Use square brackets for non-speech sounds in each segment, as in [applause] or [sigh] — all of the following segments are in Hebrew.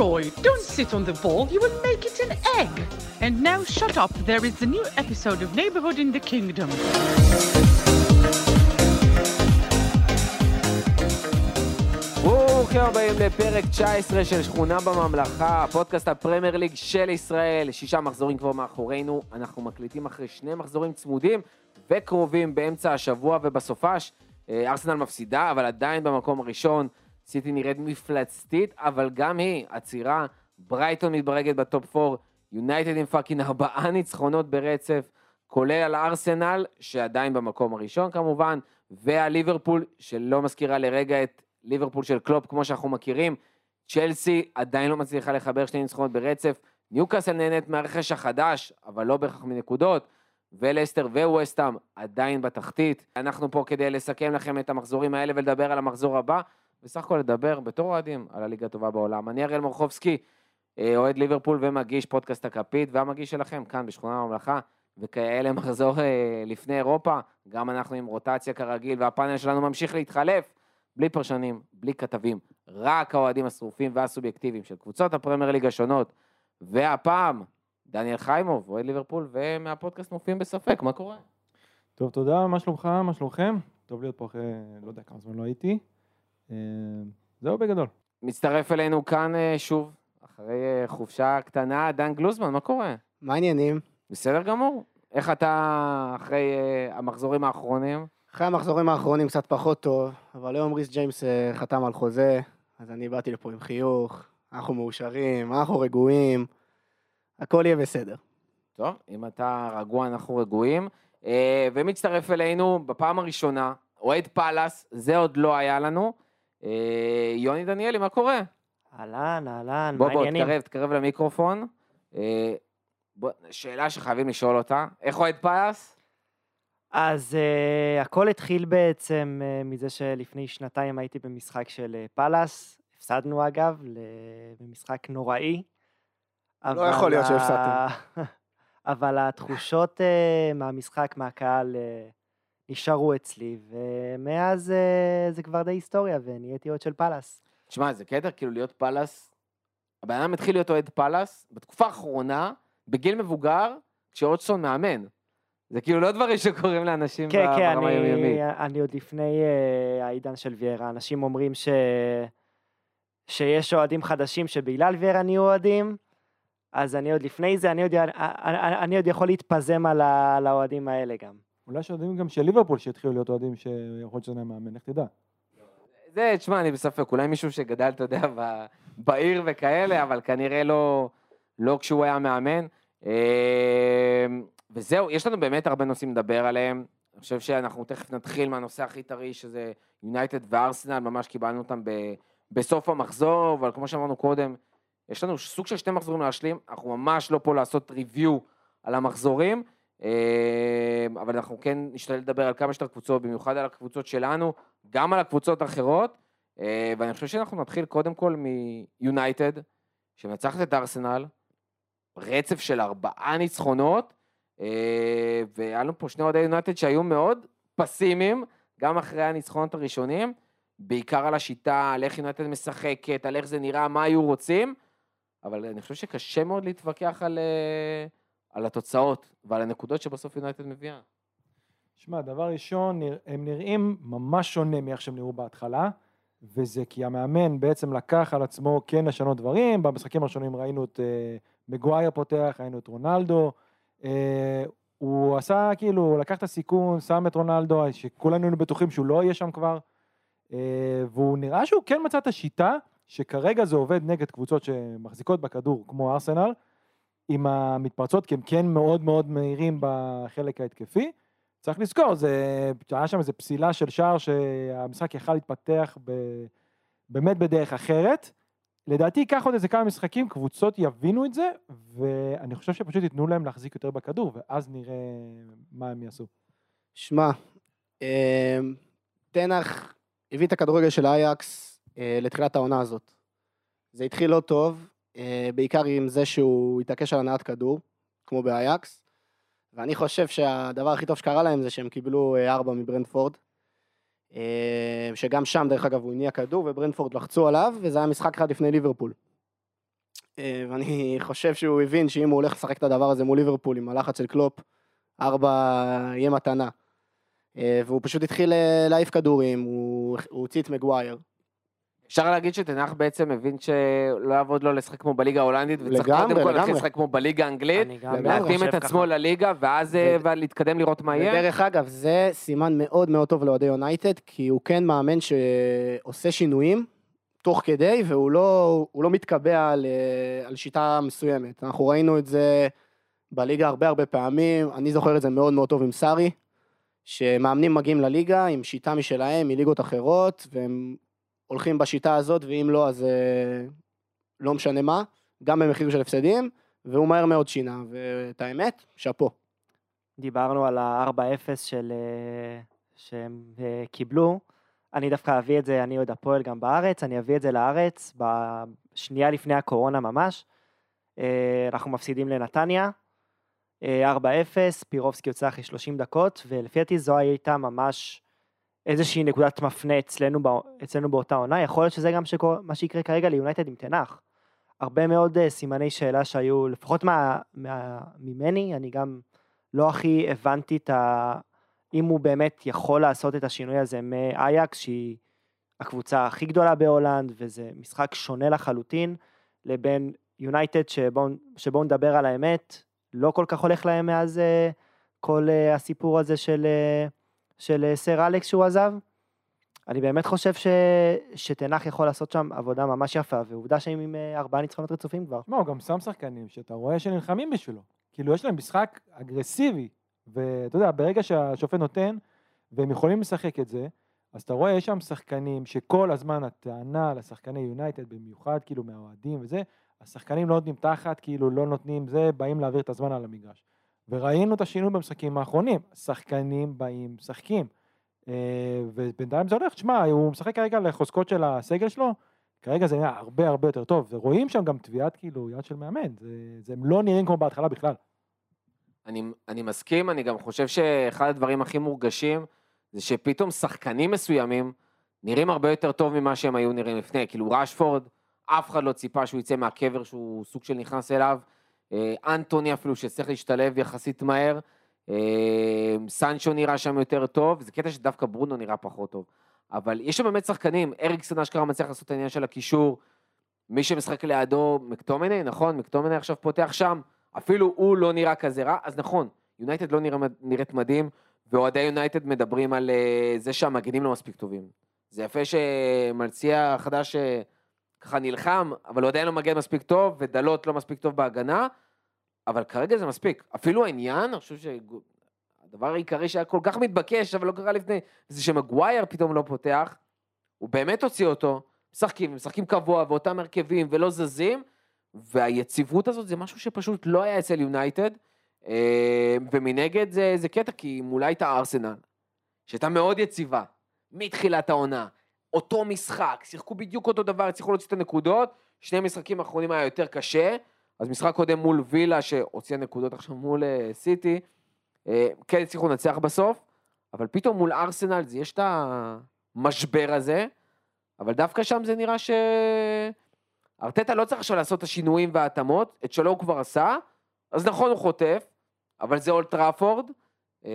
Leroy, don't sit on the ball, you will make it an egg. And now shut up, there is a new episode of Neighborhood in the Kingdom. ברוכים הבאים לפרק 19 של שכונה בממלכה, פודקאסט הפרמייר ליג של ישראל, שישה מחזורים כבר מאחורינו, אנחנו מקליטים אחרי שני מחזורים צמודים וקרובים באמצע השבוע ובסופש. אה, ארסנל מפסידה, אבל עדיין במקום הראשון, סיטי נראית מפלצתית, אבל גם היא עצירה, ברייטון מתברגת ב top 4, יונייטד עם fucking ארבעה ניצחונות ברצף, כולל על ארסנל, שעדיין במקום הראשון כמובן, והליברפול, שלא מזכירה לרגע את ליברפול של קלופ, כמו שאנחנו מכירים, צ'לסי עדיין לא מצליחה לחבר שני ניצחונות ברצף, ניוקאסל נהנית מהרכש החדש, אבל לא בהכרח מנקודות, ולסטר וווסטאם עדיין בתחתית. אנחנו פה כדי לסכם לכם את המחזורים האלה ולדבר על המחזור הבא, וסך הכל לדבר בתור אוהדים על הליגה הטובה בעולם. אני אריאל מורחובסקי, אה, אוהד ליברפול ומגיש פודקאסט הכפית, והמגיש שלכם כאן בשכונה הממלכה, וכאלה [laughs] מחזור אה, לפני אירופה, גם אנחנו עם רוטציה כרגיל, והפאנל שלנו ממשיך להתחלף. בלי פרשנים, בלי כתבים, רק האוהדים השרופים והסובייקטיביים של קבוצות הפרמייר ליג השונות. והפעם, דניאל חיימוב, אוהד ליברפול, ומהפודקאסט מופיעים בספק, מה קורה? טוב, תודה, מה שלומך, מה שלומכם? טוב להיות פה אחרי, לא יודע כמה זמן לא הייתי. אה, זהו בגדול. מצטרף אלינו כאן אה, שוב, אחרי אה, חופשה קטנה, דן גלוזמן, מה קורה? מה העניינים? בסדר גמור. איך אתה אחרי המחזורים האחרונים? אחרי המחזורים האחרונים קצת פחות טוב, אבל היום ריס ג'יימס חתם על חוזה, אז אני באתי לפה עם חיוך, אנחנו מאושרים, אנחנו רגועים, הכל יהיה בסדר. טוב, אם אתה רגוע, אנחנו רגועים. ומצטרף אלינו בפעם הראשונה, אוהד פאלאס, זה עוד לא היה לנו. אה, יוני דניאלי, מה קורה? אהלן, אהלן, בוא, מה בוא, העניינים? תקרב, תקרב למיקרופון. בוא, שאלה שחייבים לשאול אותה, איך אוהד פאלאס? אז uh, הכל התחיל בעצם uh, מזה שלפני שנתיים הייתי במשחק של uh, פאלאס, הפסדנו אגב. במשחק נוראי. לא יכול להיות שהפסדתם. [laughs] אבל התחושות uh, מהמשחק, מהקהל, uh, נשארו אצלי, ומאז uh, זה כבר די היסטוריה, ונהייתי אוהד של פאלאס. תשמע, זה קטע כאילו להיות פאלאס, הבן אדם התחיל להיות אוהד פאלאס בתקופה האחרונה, בגיל מבוגר, כשהודג'סון מאמן. זה כאילו לא דברים שקורים לאנשים כן, כן, ברמה היומיומית. אני, אני עוד לפני uh, העידן של ויירה, אנשים אומרים ש... שיש אוהדים חדשים שבגלל ויארה נהיו אוהדים, אז אני עוד לפני זה, אני עוד, אני, אני, עוד יכול להתפזם על האוהדים האלה גם. אולי יש אוהדים גם של ליברפול שהתחילו להיות אוהדים שיכול להיות שזה מאמן, איך תדע? זה, תשמע, אני בספק, אולי מישהו שגדל, אתה יודע, בעיר וכאלה, אבל כנראה לא, לא כשהוא היה מאמן. אה, וזהו, יש לנו באמת הרבה נושאים לדבר עליהם. אני חושב שאנחנו תכף נתחיל מהנושא הכי טרי, שזה יונייטד וארסנל, ממש קיבלנו אותם ב, בסוף המחזור, אבל כמו שאמרנו קודם, יש לנו סוג של שני מחזורים להשלים, אנחנו ממש לא פה לעשות ריוויו על המחזורים, אבל אנחנו כן נשתדל לדבר על כמה שיותר קבוצות, במיוחד על הקבוצות שלנו, גם על הקבוצות האחרות, אה, ואני חושב שאנחנו נתחיל קודם כל מיונייטד, שמנצחת את ארסנל, רצף של ארבעה ניצחונות, אה, והיה לנו פה שני אוהדי יונייטד שהיו מאוד פסימיים, גם אחרי הניצחונות הראשונים, בעיקר על השיטה, על איך יונייטד משחקת, על איך זה נראה, מה היו רוצים, אבל אני חושב שקשה מאוד להתווכח על, אה, על התוצאות ועל הנקודות שבסוף יונייטד מביאה. שמע, דבר ראשון, הם נראים ממש שונה מאיך שהם נראו בהתחלה, וזה כי המאמן בעצם לקח על עצמו כן לשנות דברים, במשחקים הראשונים ראינו את אה, מגווייר פותח, ראינו את רונלדו, אה, הוא עשה כאילו, הוא לקח את הסיכון, שם את רונלדו, שכולנו היינו בטוחים שהוא לא יהיה שם כבר, אה, והוא נראה שהוא כן מצא את השיטה, שכרגע זה עובד נגד קבוצות שמחזיקות בכדור, כמו ארסנל, עם המתפרצות, כי הם כן מאוד מאוד מהירים בחלק ההתקפי. צריך לזכור, זה, היה שם איזו פסילה של שער שהמשחק יכל להתפתח ב, באמת בדרך אחרת. לדעתי ייקח עוד איזה כמה משחקים, קבוצות יבינו את זה, ואני חושב שפשוט ייתנו להם להחזיק יותר בכדור, ואז נראה מה הם יעשו. שמע, אה, תנח הביא את הכדורגל של אייקס אה, לתחילת העונה הזאת. זה התחיל לא טוב, בעיקר עם זה שהוא התעקש על הנעת כדור, כמו באייקס, ואני חושב שהדבר הכי טוב שקרה להם זה שהם קיבלו אה, ארבע מברנדפורד, אה, שגם שם דרך אגב הוא הניע כדור וברנדפורד לחצו עליו, וזה היה משחק אחד לפני ליברפול. אה, ואני חושב שהוא הבין שאם הוא הולך לשחק את הדבר הזה מול ליברפול עם הלחץ של קלופ, ארבע יהיה מתנה. אה, והוא פשוט התחיל אה, להעיף כדורים, הוא הוא הוציא את מגווייר. אפשר להגיד שתנח בעצם הבין שלא יעבוד לו לשחק כמו בליגה ההולנדית, וצריך קודם כל להתחיל לגמרי. לשחק כמו בליגה האנגלית, להתאים את ככה. עצמו לליגה, ואז אה, ו- להתקדם לראות מה יהיה. ודרך אגב, זה סימן מאוד מאוד טוב לאוהדי יונייטד, כי הוא כן מאמן שעושה שינויים תוך כדי, והוא לא, לא מתקבע על, אה, על שיטה מסוימת. אנחנו ראינו את זה בליגה הרבה הרבה פעמים, אני זוכר את זה מאוד מאוד טוב עם סארי, שמאמנים מגיעים לליגה עם שיטה משלהם, מליגות אחרות, והם הולכים בשיטה הזאת, ואם לא, אז אה, לא משנה מה, גם במחיר של הפסדים, והוא מהר מאוד שינה, ואת האמת, שאפו. דיברנו על ה-4-0 של... אה, שהם אה, קיבלו. אני דווקא אביא את זה, אני אוהד הפועל גם בארץ, אני אביא את זה לארץ בשנייה לפני הקורונה ממש. אנחנו מפסידים לנתניה, אה, 4-0, פירובסקי יוצא אחרי 30 דקות, ולפי דעתי זו הייתה ממש איזושהי נקודת מפנה אצלנו, אצלנו באותה עונה, יכול להיות שזה גם שקור, מה שיקרה כרגע ליונייטד עם תנח. הרבה מאוד אה, סימני שאלה שהיו, לפחות מה, מה, ממני, אני גם לא הכי הבנתי את ה... אם הוא באמת יכול לעשות את השינוי הזה מאייקס, שהיא הקבוצה הכי גדולה בהולנד, וזה משחק שונה לחלוטין, לבין יונייטד, שבואו שבוא נדבר על האמת, לא כל כך הולך להם מאז אה, כל אה, הסיפור הזה של, אה, של אה, סר אלכס שהוא עזב. אני באמת חושב ש, שתנח יכול לעשות שם עבודה ממש יפה, ועובדה שהם עם אה, ארבעה ניצחונות רצופים כבר. תשמע, הוא גם שם שחקנים שאתה רואה שנלחמים בשבילו. כאילו, יש להם משחק אגרסיבי, ואתה יודע, ברגע שהשופט נותן, והם יכולים לשחק את זה, אז אתה רואה, יש שם שחקנים שכל הזמן הטענה לשחקני יונייטד, במיוחד כאילו מהאוהדים וזה, השחקנים לא נותנים תחת, כאילו לא נותנים זה, באים להעביר את הזמן על המגרש. וראינו את השינוי במשחקים האחרונים, שחקנים באים, משחקים. אה, ובינתיים זה הולך, תשמע, הוא משחק כרגע לחוזקות של הסגל שלו, כרגע זה נראה הרבה הרבה יותר טוב, ורואים שם גם תביעת כאילו יד של מאמן, זה, זה הם לא נראים כמו בהתחלה בכלל. אני, אני מסכים, אני גם חושב שאחד הדברים הכי מורגשים זה שפתאום שחקנים מסוימים נראים הרבה יותר טוב ממה שהם היו נראים לפני. כאילו רשפורד, אף אחד לא ציפה שהוא יצא מהקבר שהוא סוג של נכנס אליו. אה, אנטוני אפילו שצריך להשתלב יחסית מהר. אה, סנצ'ו נראה שם יותר טוב, זה קטע שדווקא ברונו נראה פחות טוב. אבל יש שם באמת שחקנים, אריקסון אשכרה מצליח לעשות את העניין של הקישור. מי שמשחק לידו, מקטומני, נכון? מקטומני עכשיו פותח שם. אפילו הוא לא נראה כזה רע, אז נכון, יונייטד לא נראה, נראית מדהים, ואוהדי יונייטד מדברים על אה, זה שהמגנים לא מספיק טובים. זה יפה שמלציע החדש ככה נלחם, אבל הוא עדיין לא מגן מספיק טוב, ודלות לא מספיק טוב בהגנה, אבל כרגע זה מספיק. אפילו העניין, אני חושב שהדבר העיקרי שהיה כל כך מתבקש, אבל לא קרה לפני, זה שמגווייר פתאום לא פותח, הוא באמת הוציא אותו, משחקים, משחקים קבוע, ואותם הרכבים, ולא זזים, והיציבות הזאת זה משהו שפשוט לא היה אצל יונייטד, אה, ומנגד זה, זה קטע, כי מולה הייתה ארסנל, שהייתה מאוד יציבה, מתחילת העונה, אותו משחק, שיחקו בדיוק אותו דבר, הצליחו להוציא את הנקודות, שני המשחקים האחרונים היה יותר קשה, אז משחק קודם מול וילה, שהוציאה נקודות עכשיו מול אה, סיטי, אה, כן הצליחו לנצח בסוף, אבל פתאום מול ארסנל זה- יש את המשבר הזה, אבל דווקא שם זה נראה ש... ארטטה לא צריך עכשיו לעשות את השינויים וההתאמות, את שלו הוא כבר עשה, אז נכון הוא חוטף, אבל זה אולד טראפורד, אה,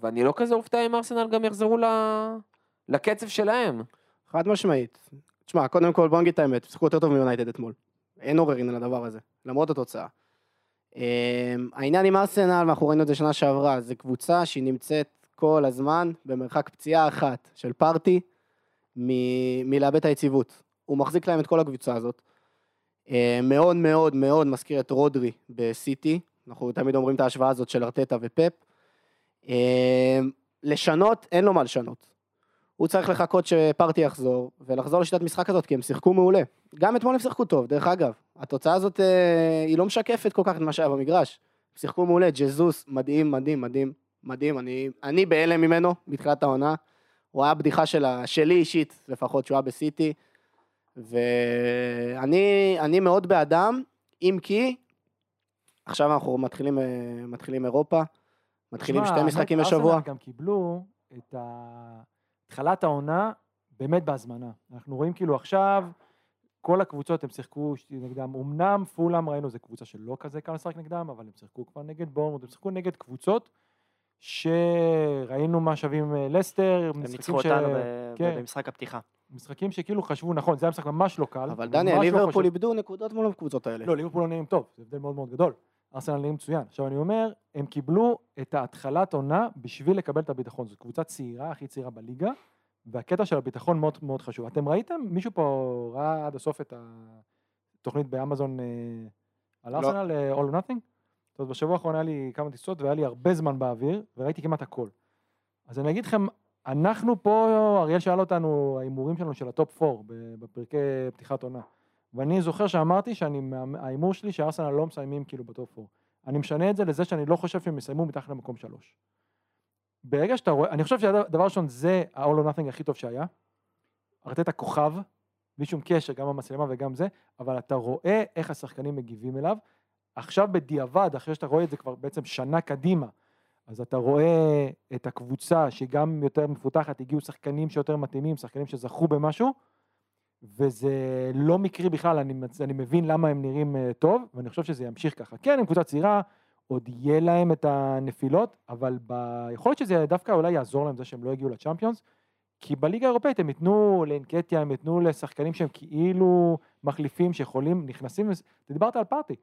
ואני לא כזה אופתע אם ארסנל גם יחזרו ל... לקצב שלהם. חד משמעית. תשמע, קודם כל בוא נגיד את האמת, שיחקו יותר טוב מיונייטד אתמול. אין עוררין על הדבר הזה, למרות התוצאה. אמ, העניין עם ארסנל, ואנחנו ראינו את זה שנה שעברה, זה קבוצה שהיא נמצאת כל הזמן במרחק פציעה אחת של פארטי מ- מלאבד את היציבות. הוא מחזיק להם את כל הקבוצה הזאת. אמ, מאוד מאוד מאוד מזכיר את רודרי בסיטי, אנחנו תמיד אומרים את ההשוואה הזאת של ארטטה ופפ. אמ, לשנות, אין לו מה לשנות. הוא צריך לחכות שפרטי יחזור, ולחזור לשיטת משחק כזאת, כי הם שיחקו מעולה. גם אתמול הם שיחקו טוב, דרך אגב. התוצאה הזאת, אה, היא לא משקפת כל כך את מה שהיה במגרש. הם שיחקו מעולה, ג'זוס, מדהים, מדהים, מדהים, מדהים. אני, אני בהלם ממנו, בתחילת העונה. הוא היה בדיחה שלה, שלי אישית, לפחות, שהוא היה בסיטי. ואני אני מאוד בעדם, אם כי, עכשיו אנחנו מתחילים, אה, מתחילים אירופה, מתחילים שתי משחקים בשבוע. גם קיבלו את ה- התחלת העונה באמת בהזמנה. אנחנו רואים כאילו עכשיו, כל הקבוצות הם שיחקו נגדם, אמנם פולאם ראינו זו קבוצה שלא כזה קל לשחק נגדם, אבל הם שיחקו כבר נגד בורמוט, הם שיחקו נגד קבוצות שראינו מה שווים אה, לסטר, הם ניצחו ש- אותנו ב- כן. במשחק הפתיחה. משחקים שכאילו חשבו, נכון, זה היה משחק ממש לא קל. אבל דניאל, לא ליברפול איבדו נקודות מול הקבוצות האלה. לא, ליברפול לא נראים טוב, זה הבדל מאוד מאוד גדול. ארסנל נראים מצוין. עכשיו אני אומר, הם קיבלו את ההתחלת עונה בשביל לקבל את הביטחון. זו קבוצה צעירה, הכי צעירה בליגה, והקטע של הביטחון מאוד מאוד חשוב. אתם ראיתם, מישהו פה ראה עד הסוף את התוכנית באמזון אה, על לא. ארסנל, אה, All or Nothing? זאת אומרת, בשבוע האחרון היה לי כמה טיסות והיה לי הרבה זמן באוויר, וראיתי כמעט הכל. אז אני אגיד לכם, אנחנו פה, אריאל שאל אותנו, ההימורים שלנו של ה top 4 בפרקי פתיחת עונה. ואני זוכר שאמרתי שאני, מה- ההימור שלי שארסנל לא מסיימים כאילו ב top 4. אני משנה את זה לזה שאני לא חושב שהם יסיימו מתחת למקום 3. ברגע שאתה רואה, אני חושב שהדבר הראשון זה ה-all or nothing הכי טוב שהיה. ארטטה כוכב, בלי שום קשר, גם המצלמה וגם זה, אבל אתה רואה איך השחקנים מגיבים אליו. עכשיו בדיעבד, אחרי שאתה רואה את זה כבר בעצם שנה קדימה, אז אתה רואה את הקבוצה שהיא גם יותר מפותחת, הגיעו שחקנים שיותר מתאימים, שחקנים שזכו במשהו, וזה לא מקרי בכלל, אני, אני מבין למה הם נראים uh, טוב, ואני חושב שזה ימשיך ככה. כן, הם קבוצה צעירה, עוד יהיה להם את הנפילות, אבל ב... יכול להיות שזה דווקא אולי יעזור להם זה שהם לא הגיעו לצ'אמפיונס, כי בליגה האירופאית הם ייתנו לאנקטיה, הם ייתנו לשחקנים שהם כאילו מחליפים, שיכולים, נכנסים, אתה דיברת על פארטי.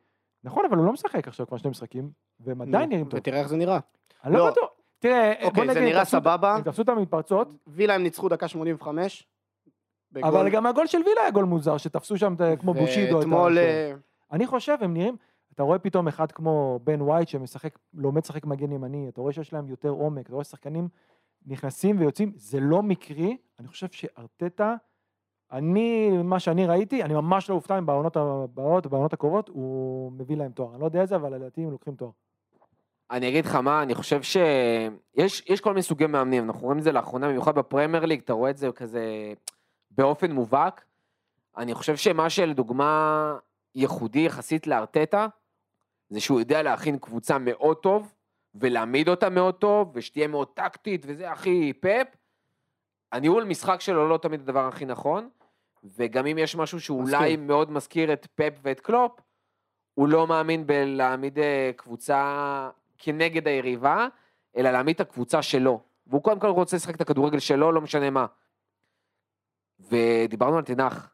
נכון, אבל הוא לא משחק עכשיו כבר שני משחקים, והם עדיין נראים טוב. ותראה איך זה נראה. אני לא לא. בטוח. תראה, בוא אוקיי, נגיד, זה נראה הם תפסו- סבבה. הם תפסו אותם מתפרצות, וילה הם ניצחו דקה 85. בגול. אבל גם הגול של וילה היה גול מוזר, שתפסו שם כמו בושידו. את ואתמול... אה, אני חושב, הם נראים, אתה רואה פתאום אחד כמו בן ווייט שמשחק, לומד לשחק מגן ימני, אתה רואה שיש להם יותר עומק, אתה רואה שחקנים נכנסים ויוצאים, זה לא מקרי, אני חושב שארטטה, אני, מה שאני ראיתי, אני ממש לא אופתע אם בעונות הבאות, בעונות הקרובות, הוא מביא להם תואר. אני לא יודע איזה, אבל לדעתי הם לוקחים תואר. אני אגיד לך מה, אני חושב שיש יש כל מיני סוגי מאמנים, אנחנו רואים את זה לאחרונה, במיוחד בפרמייר ליג, אתה רואה את זה כזה באופן מובהק. אני חושב שמה שלדוגמה ייחודי יחסית לארטטה, זה שהוא יודע להכין קבוצה מאוד טוב, ולהעמיד אותה מאוד טוב, ושתהיה מאוד טקטית, וזה הכי פפ. הניהול משחק שלו לא תמיד הדבר הכי נכון, וגם אם יש משהו שאולי מסכים. מאוד מזכיר את פפ ואת קלופ, הוא לא מאמין בלהעמיד אה, קבוצה כנגד היריבה, אלא להעמיד את הקבוצה שלו. והוא קודם כל רוצה לשחק את הכדורגל שלו, לא משנה מה. ודיברנו על תנח.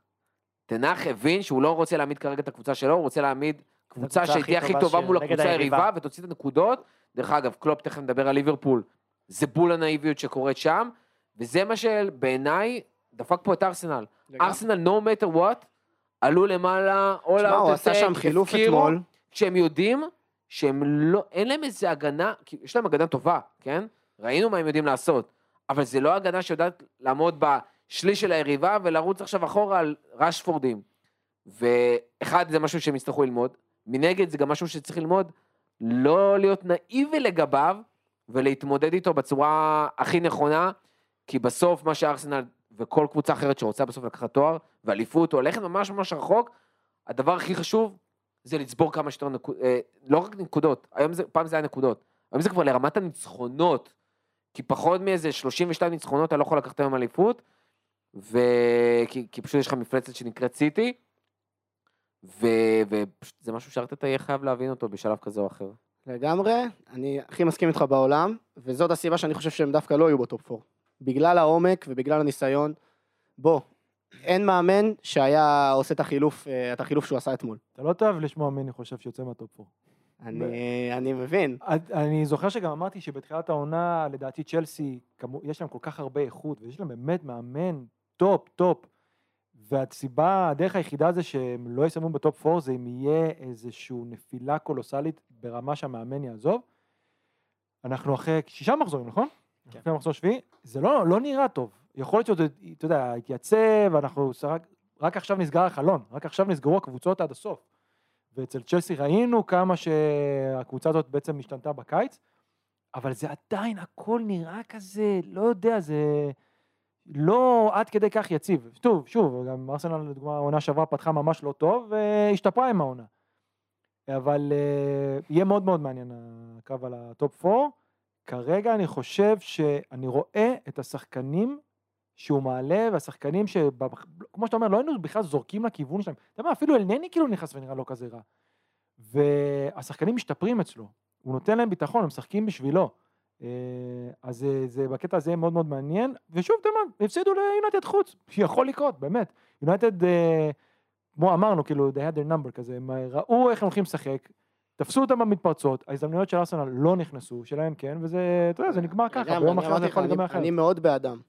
תנח הבין שהוא לא רוצה להעמיד כרגע את הקבוצה שלו, הוא רוצה להעמיד קבוצה שתהיה הכי טובה מול הקבוצה היריבה. ותוציא את הנקודות. דרך אגב, קלופ תכף נדבר על ליברפול. זה בול הנאיביות שקורית שם, וזה מה שבעיניי דפק פה את ארסנל. ארסנל, no matter what, עלו למעלה, all תשמע, הוא out עשה שם חילוף אתמול. כשהם יודעים שהם לא, אין להם איזה הגנה, יש להם הגנה טובה, כן? ראינו מה הם יודעים לעשות, אבל זה לא הגנה שיודעת לעמוד בשליש של היריבה ולרוץ עכשיו אחורה על רשפורדים. ואחד, זה משהו שהם יצטרכו ללמוד, מנגד זה גם משהו שצריך ללמוד, לא להיות נאיבי לגביו ולהתמודד איתו בצורה הכי נכונה, כי בסוף מה שארסנל וכל קבוצה אחרת שרוצה בסוף לקחת תואר ואליפות או ללכת ממש ממש רחוק, הדבר הכי חשוב זה לצבור כמה שיותר נקודות, לא רק נקודות, היום זה, פעם זה היה נקודות, היום זה כבר לרמת הניצחונות, כי פחות מאיזה 32 ניצחונות אתה לא יכול לקחת היום אליפות, ו... כי, כי פשוט יש לך מפלצת שנקראת סיטי, ו... ופשוט זה משהו שארטטה יהיה חייב להבין אותו בשלב כזה או אחר. לגמרי, אני הכי מסכים איתך בעולם, וזאת הסיבה שאני חושב שהם דווקא לא יהיו בטופ 4. בגלל העומק ובגלל הניסיון. בוא, אין מאמן שהיה עושה את החילוף, אה, את החילוף שהוא עשה אתמול. אתה לא תאהב לשמוע מי אני חושב שיוצא מהטופ 4. אני, אני מבין. אני זוכר שגם אמרתי שבתחילת העונה, לדעתי צ'לסי, יש להם כל כך הרבה איכות, ויש להם באמת מאמן טופ, טופ. והסיבה, הדרך היחידה זה שהם לא יסיימו ב-top 4, זה אם יהיה איזושהי נפילה קולוסלית ברמה שהמאמן יעזוב. אנחנו אחרי שישה מחזורים, נכון? כן. אחרי מחזור שביעי, זה לא, לא נראה טוב. יכול להיות שזה, אתה יודע, התייצב, אנחנו רק, רק עכשיו נסגר החלון, רק עכשיו נסגרו הקבוצות עד הסוף. ואצל צ'לסי ראינו כמה שהקבוצה הזאת בעצם השתנתה בקיץ, אבל זה עדיין, הכל נראה כזה, לא יודע, זה לא עד כדי כך יציב. טוב, שוב, גם ארסנל, לדוגמה, העונה שעברה פתחה ממש לא טוב, והשתפרה עם העונה. אבל uh, יהיה מאוד מאוד מעניין הקרב על הטופ 4. כרגע אני חושב שאני רואה את השחקנים שהוא מעלה, והשחקנים ש... כמו שאתה אומר, לא היינו בכלל זורקים לכיוון שלהם. אתה יודע אפילו אלנני כאילו נכנס ונראה לא כזה רע. והשחקנים משתפרים אצלו, הוא נותן להם ביטחון, הם משחקים בשבילו. אה, אז זה, זה בקטע הזה מאוד מאוד מעניין, ושוב, מה, הפסידו ליונייטד חוץ, שיכול לקרות, באמת. יונייטד, אה, כמו אמרנו, כאילו, they had their number כזה, הם ראו איך הם הולכים לשחק, תפסו אותם במתפרצות, ההזדמנויות של ארסנל לא נכנסו, שלהם כן, וזה, אתה יודע, זה נגמר ככה, לגמרי, ביום אחר זה יכול להיגמר אני- אחרת. אני מאוד בעדם.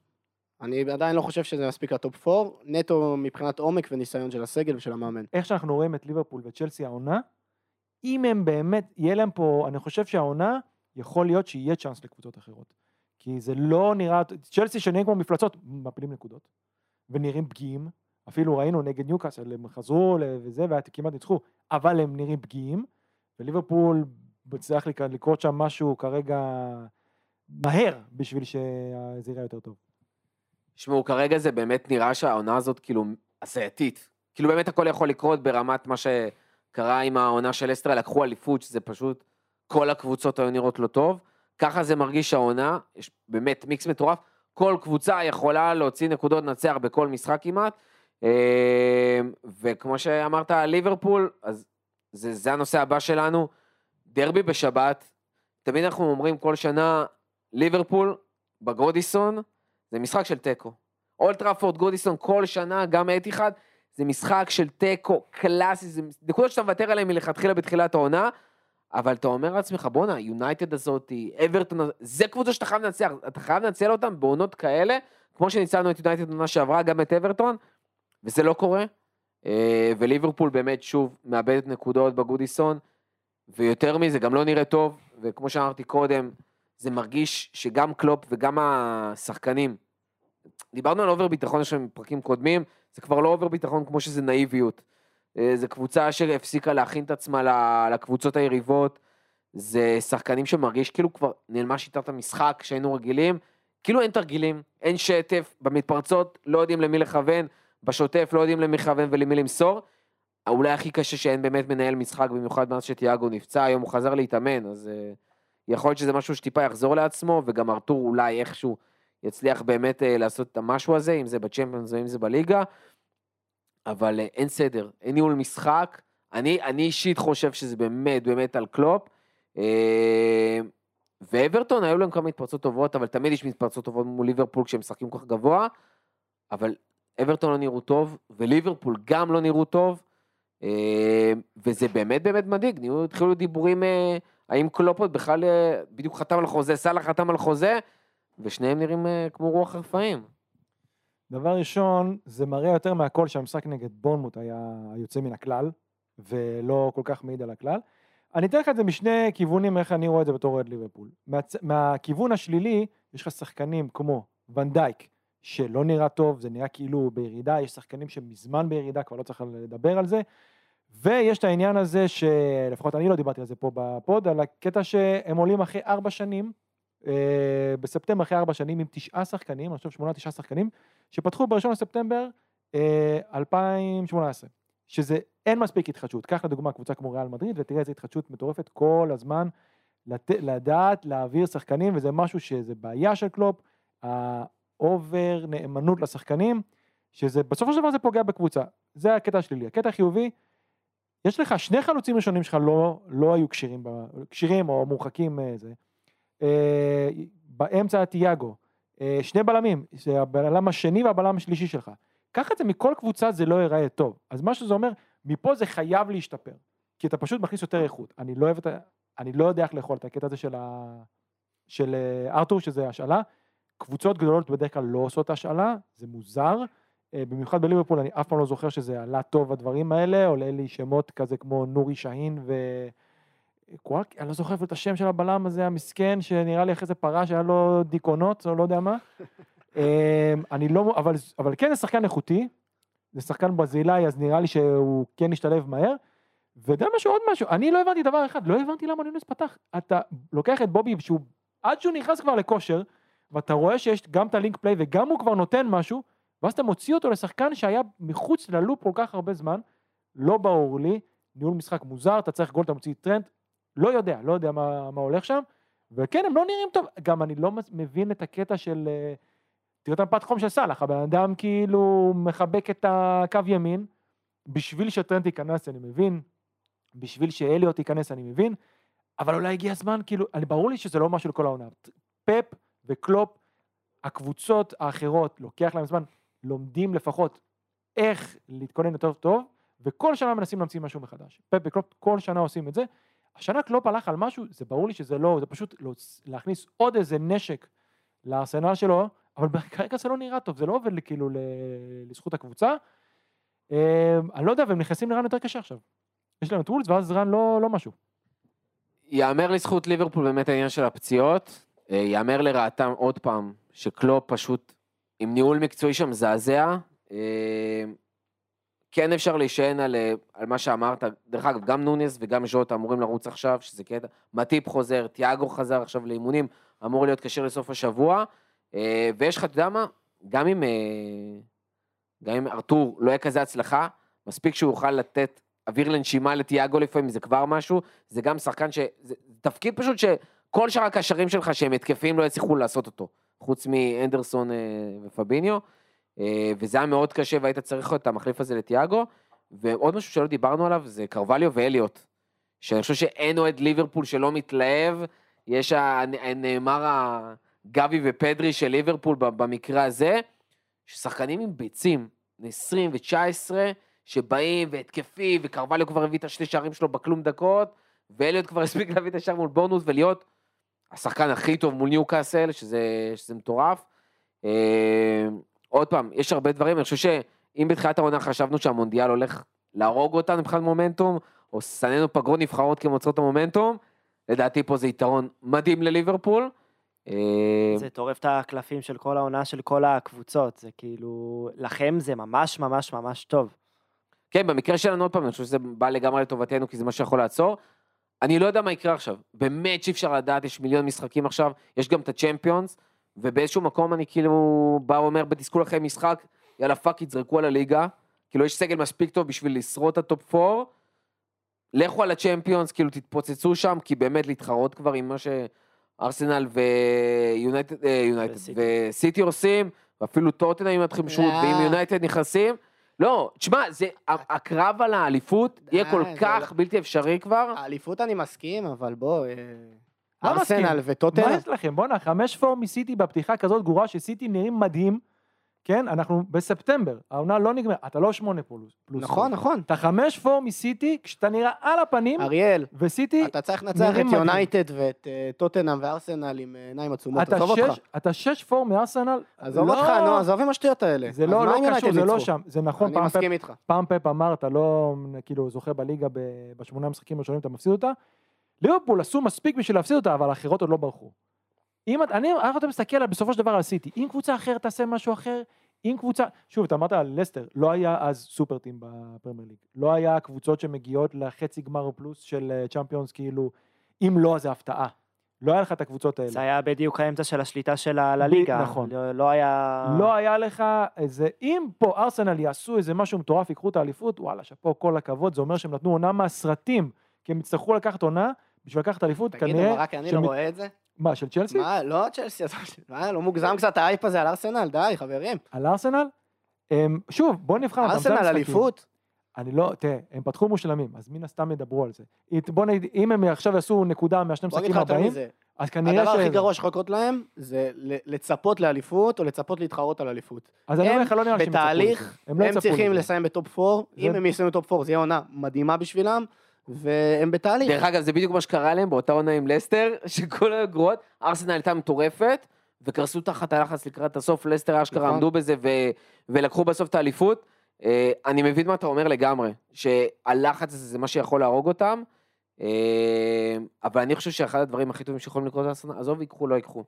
אני עדיין לא חושב שזה מספיק לטופ 4, נטו מבחינת עומק וניסיון של הסגל ושל המאמן. איך שאנחנו רואים את ליברפול וצ'לסי העונה, אם הם באמת, יהיה להם פה, אני חושב שהעונה, יכול להיות שיהיה צ'אנס לקבוצות אחרות. כי זה לא נראה, צ'לסי שנראים כמו מפלצות, מפילים נקודות, ונראים פגיעים, אפילו ראינו נגד ניוקאסל, הם חזרו וזה, וכמעט ניצחו, אבל הם נראים פגיעים, וליברפול לק- לקרות שם משהו כרגע מהר, בשביל שזה יראה יותר טוב. תשמעו, כרגע זה באמת נראה שהעונה הזאת כאילו הזייתית. כאילו באמת הכל יכול לקרות ברמת מה שקרה עם העונה של אסטרה, לקחו אליפות, שזה פשוט, כל הקבוצות היו נראות לא טוב. ככה זה מרגיש העונה, יש באמת מיקס מטורף. כל קבוצה יכולה להוציא נקודות לנצח בכל משחק כמעט. אה, וכמו שאמרת על ליברפול, אז זה, זה הנושא הבא שלנו. דרבי בשבת, תמיד אנחנו אומרים כל שנה, ליברפול בגודיסון, זה משחק של תיקו. אולטראפורד, גודיסון, כל שנה, גם אתיחד, זה משחק של תיקו קלאסי, זה נקודות שאתה מוותר עליהן מלכתחילה בתחילת העונה, אבל אתה אומר לעצמך, בואנה, יונייטד הזאת, אברטון, זה קבוצה שאתה חייב לנצח, אתה חייב לנצל אותם בעונות כאלה, כמו שניצלנו את יונייטד בעונה שעברה, גם את אברטון, וזה לא קורה. אה, וליברפול באמת שוב מאבדת נקודות בגודיסון, ויותר מזה, גם לא נראה טוב, וכמו שאמרתי קודם, זה מרגיש שגם קלופ וגם השחקנים, דיברנו על over ביטחון יש לנו פרקים קודמים, זה כבר לא over ביטחון כמו שזה נאיביות. אה, זה קבוצה שהפסיקה להכין את עצמה לקבוצות היריבות, זה שחקנים שמרגיש כאילו כבר נעלמה שיטת המשחק שהיינו רגילים, כאילו אין תרגילים, אין שטף, במתפרצות לא יודעים למי לכוון, בשוטף לא יודעים למי לכוון ולמי למסור. אולי הכי קשה שאין באמת מנהל משחק, במיוחד מאז שתיאגו נפצע, היום הוא חזר להתאמן, אז uh, יכול להיות שזה משהו שטיפה יחזור לעצמו, וגם ארתור אולי איכשהו יצליח באמת uh, לעשות את המשהו הזה, אם זה בצ'מפיונס או אם זה בליגה, אבל uh, אין סדר, אין ניהול משחק. אני, אני אישית חושב שזה באמת באמת על קלופ. Uh, ואברטון היו להם כמה מתפרצות טובות, אבל תמיד יש מתפרצות טובות מול ליברפול כשהם משחקים כל כך גבוה, אבל אברטון לא נראו טוב, וליברפול גם לא נראו טוב, אה, וזה באמת באמת מדאיג, התחילו דיבורים אה, האם קלופ עוד בכלל אה, בדיוק חתם על חוזה, סאלח חתם על חוזה, ושניהם נראים אה, כמו רוח רפאים. דבר ראשון, זה מראה יותר מהכל שהמשחק נגד בורנמוט היה יוצא מן הכלל, ולא כל כך מעיד על הכלל. אני אתן לך את זה משני כיוונים, איך אני רואה את זה בתור אוהד ליברפול. מהצ... מהכיוון השלילי, יש לך שחקנים כמו ונדייק, שלא נראה טוב, זה נראה כאילו בירידה, יש שחקנים שמזמן בירידה, כבר לא צריך לדבר על זה. ויש את העניין הזה, שלפחות אני לא דיברתי על זה פה בפוד, על הקטע שהם עולים אחרי ארבע שנים, בספטמבר אחרי ארבע שנים עם תשעה שחקנים, אני חושב שמונה תשעה שחקנים, שפתחו ב-1 לספטמבר אה, 2018, שזה אין מספיק התחדשות. קח לדוגמה קבוצה כמו ריאל מדריד ותראה איזה התחדשות מטורפת כל הזמן, לת... לדעת להעביר שחקנים, וזה משהו שזה בעיה של קלופ, ה over נאמנות לשחקנים, שזה בסופו של דבר זה פוגע בקבוצה. זה הקטע השלילי. הקטע החיובי, יש לך שני חלוצים ראשונים שלך לא, לא היו כשירים, כשירים או מורחקים אה, זה. אה, באמצע תיאגו, אה, שני בלמים, זה הבלם השני והבלם השלישי שלך. קח את זה מכל קבוצה זה לא ייראה טוב. אז מה שזה אומר, מפה זה חייב להשתפר. כי אתה פשוט מכניס יותר איכות. אני לא אוהב את ה... אני לא יודע איך לאכול את הקטע הזה של, ה... של אה, ארתור, שזה השאלה. קבוצות גדולות בדרך כלל לא עושות השאלה, זה מוזר. במיוחד בליברפול, אני אף פעם לא זוכר שזה עלה טוב הדברים האלה, עולה לי שמות כזה כמו נורי שהין ו... קבאק, אני לא זוכר אפילו את השם של הבלם הזה המסכן, שנראה לי אחרי זה פרש, היה לו דיכאונות, או לא יודע מה. [laughs] אה, אני לא, אבל, אבל כן זה שחקן איכותי, זה שחקן ברזילאי, אז נראה לי שהוא כן ישתלב מהר. ואתה יודע משהו, עוד משהו, אני לא הבנתי דבר אחד, לא הבנתי למה נונייס פתח. אתה לוקח את בובי, שהוא, עד שהוא נכנס כבר לכושר, ואתה רואה שיש גם את ה link play וגם הוא כבר נותן משהו, ואז אתה מוציא אותו לשחקן שהיה מחוץ ל loop כל כך הרבה זמן, לא ברור לי, ניהול משחק מוזר, אתה צריך גול, אתה מוציא טרנד, לא יודע, לא יודע מה, מה הולך שם, וכן, הם לא נראים טוב, גם אני לא מבין את הקטע של... אה, תראה את המפת חום של סאלח, הבן אדם כאילו מחבק את הקו ימין, בשביל שטרנט ייכנס אני מבין, בשביל שאליוט ייכנס אני מבין, אבל אולי הגיע הזמן, כאילו, אני, ברור לי שזה לא משהו לכל העונה. פפ וקלופ, הקבוצות האחרות, לוקח להם זמן, לומדים לפחות איך להתכונן יותר טוב, וכל שנה מנסים להמציא משהו מחדש. פפ וקלופ כל שנה עושים את זה. השנה קלופ הלך על משהו, זה ברור לי שזה לא, זה פשוט להכניס עוד איזה נשק לארסנל שלו, אבל כרגע זה לא נראה טוב, זה לא עובד כאילו לזכות הקבוצה. אה, אני לא יודע, והם נכנסים ל run יותר קשה עכשיו. יש להם את וולבס, ואז run לא, לא משהו. יאמר לזכות ליברפול באמת העניין של הפציעות, אה, יאמר לרעתם עוד פעם, שקלופ פשוט עם ניהול מקצועי שם מזעזע. אה, כן אפשר להישען על, על מה שאמרת, דרך אגב, גם נוניס וגם ז'וטה אמורים לרוץ עכשיו, שזה קטע, מטיפ חוזר, תיאגו חזר עכשיו לאימונים, אמור להיות כשיר לסוף השבוע, ויש לך, אתה יודע מה, גם אם, גם אם ארתור לא יהיה כזה הצלחה, מספיק שהוא יוכל לתת אוויר לנשימה לתיאגו לפעמים, זה כבר משהו, זה גם שחקן ש... זה תפקיד פשוט שכל שאר הקשרים שלך שהם התקפיים לא יצליחו לעשות אותו, חוץ מאנדרסון אה, ופביניו, אה, וזה היה מאוד קשה והיית צריך את המחליף הזה לתיאגו, ועוד משהו שלא דיברנו עליו זה קרווליו ואליוט, שאני חושב שאין אוהד ליברפול שלא מתלהב, יש הנאמר הגבי ופדרי של ליברפול במקרה הזה, ששחקנים עם ביצים, 20 ו-19, שבאים והתקפי, וקרווליו כבר הביא את השתי שערים שלו בכלום דקות, ואליוט כבר [laughs] הספיק להביא את השער מול בונוס ולהיות השחקן הכי טוב מול ניו קאסל, שזה, שזה מטורף. עוד פעם, יש הרבה דברים, אני חושב שאם בתחילת העונה חשבנו שהמונדיאל הולך להרוג אותנו מבחינת מומנטום, או שנאנו פגרו נבחרות כמוצאות המומנטום, לדעתי פה זה יתרון מדהים לליברפול. אה, זה טורף את הקלפים של כל העונה של כל הקבוצות, זה כאילו, לכם זה ממש ממש ממש טוב. כן, במקרה שלנו, עוד פעם, אני חושב שזה בא לגמרי לטובתנו, כי זה מה שיכול לעצור. אני לא יודע מה יקרה עכשיו, באמת שאי אפשר לדעת, יש מיליון משחקים עכשיו, יש גם את הצ'מפיונס, ובאיזשהו מקום אני כאילו בא ואומר בתסכול אחרי משחק, יאללה fuck, יזרקו על הליגה, כאילו יש סגל מספיק טוב בשביל לשרוד את הטופ 4, לכו על הצ'מפיונס, כאילו תתפוצצו שם, כי באמת להתחרות כבר עם מה שארסנל ויונייטד אה, וסיטי עושים, ואפילו טוטנהאם מתחילים shoot, ואם יונייטד נכנסים, לא, תשמע, זה, הקרב על האליפות יהיה כל כך לא- בלתי אפשרי כבר. האליפות אני מסכים, אבל בוא, אה, ארסנל וטוטנאם. מה יש לכם? בואנה, חמש פור מסיטי בפתיחה כזאת גרועה שסיטי נראים מדהים. כן, אנחנו בספטמבר, העונה לא נגמרת, אתה לא שמונה פלוס. נכון, נכון. אתה חמש פור מסיטי, כשאתה נראה על הפנים, אריאל, וסיטי אתה צריך לנצח את יונייטד ואת אה, טוטנאם וארסנל עם אה, עיניים עצומות, עזוב אותך. אתה שש פור מארסנל, עזוב אותך, נו, עזוב עם השטויות האלה. זה לא, לא קשור, זה לא שם, זה נכון, אני מסכים איתך. פעם פפ אמר, אתה לא, כאילו, זוכה בליגה בשמונה המשחקים הראשונים, אתה מפסיד אותה. ליברפול עשו מספיק בשביל להפסיד אותה, אבל האחרות עוד לא ברחו. אם אני, איך אתה מסתכל בסופו של דבר על סיטי, אם קבוצה אחרת תעשה משהו אחר, אם קבוצה, שוב, אתה אמרת על לסטר, לא היה אז סופר טים בפרמייר ליג. לא היה קבוצות שמגיעות לחצי גמר פלוס של צ'מפיונס, אה, כאילו, אם לא, זה הפתעה. לא היה לך את הקבוצות האלה. זה היה בדיוק האמצע של השליטה של הליגה. נכון. לא, לא היה... לא היה לך איזה, אם פה ארסנל יעשו איזה משהו מטורף, ייקחו את האליפות, וואלה, שאפו, כל הכבוד, זה אומר שהם נתנו עונה מהסרטים, כי הם יצטרכו לקחת עונה בשביל לקחת אליפות, כנראה... תגיד, אבל רק אני לא רואה את זה. מה, של צ'לסי? מה, לא צ'לסי, מה, לא מוגזם קצת האייפ הזה על ארסנל, די, חברים. על ארסנל? אמ, שוב, בוא נבחר. ארסנל אליפות? אני לא, תראה, הם פתחו מושלמים, אז מן הסתם ידברו על זה. בוא נגיד, אם הם עכשיו יעשו נקודה מהשני משחקים הבאים, אז כנראה ש... הדבר הכי גרוע שיכול לקרות להם, זה לצפות לאליפות, או לצפות להתחרות על אליפות. אז אני אומר לך, לא נראה שהם בתהליך, לא הם צריכים לסיים בטופ 4, אם הם יסיימו בטופ 4 זה יהיה עונה מדהימה בשבילם, והם בתהליך. דרך אגב, זה בדיוק מה שקרה להם באותה עונה עם לסטר, [laughs] שכל הגרועות, ארסנל הייתה מטורפת, וקרסו תחת הלחץ לקראת הסוף, לסטר אשכרה נכון. עמדו בזה ו... ולקחו בסוף את האליפות. אה, אני מבין מה אתה אומר לגמרי, שהלחץ הזה זה מה שיכול להרוג אותם, אה, אבל אני חושב שאחד הדברים הכי טובים שיכולים לקרות לארסנל, עזוב, ייקחו, לא ייקחו.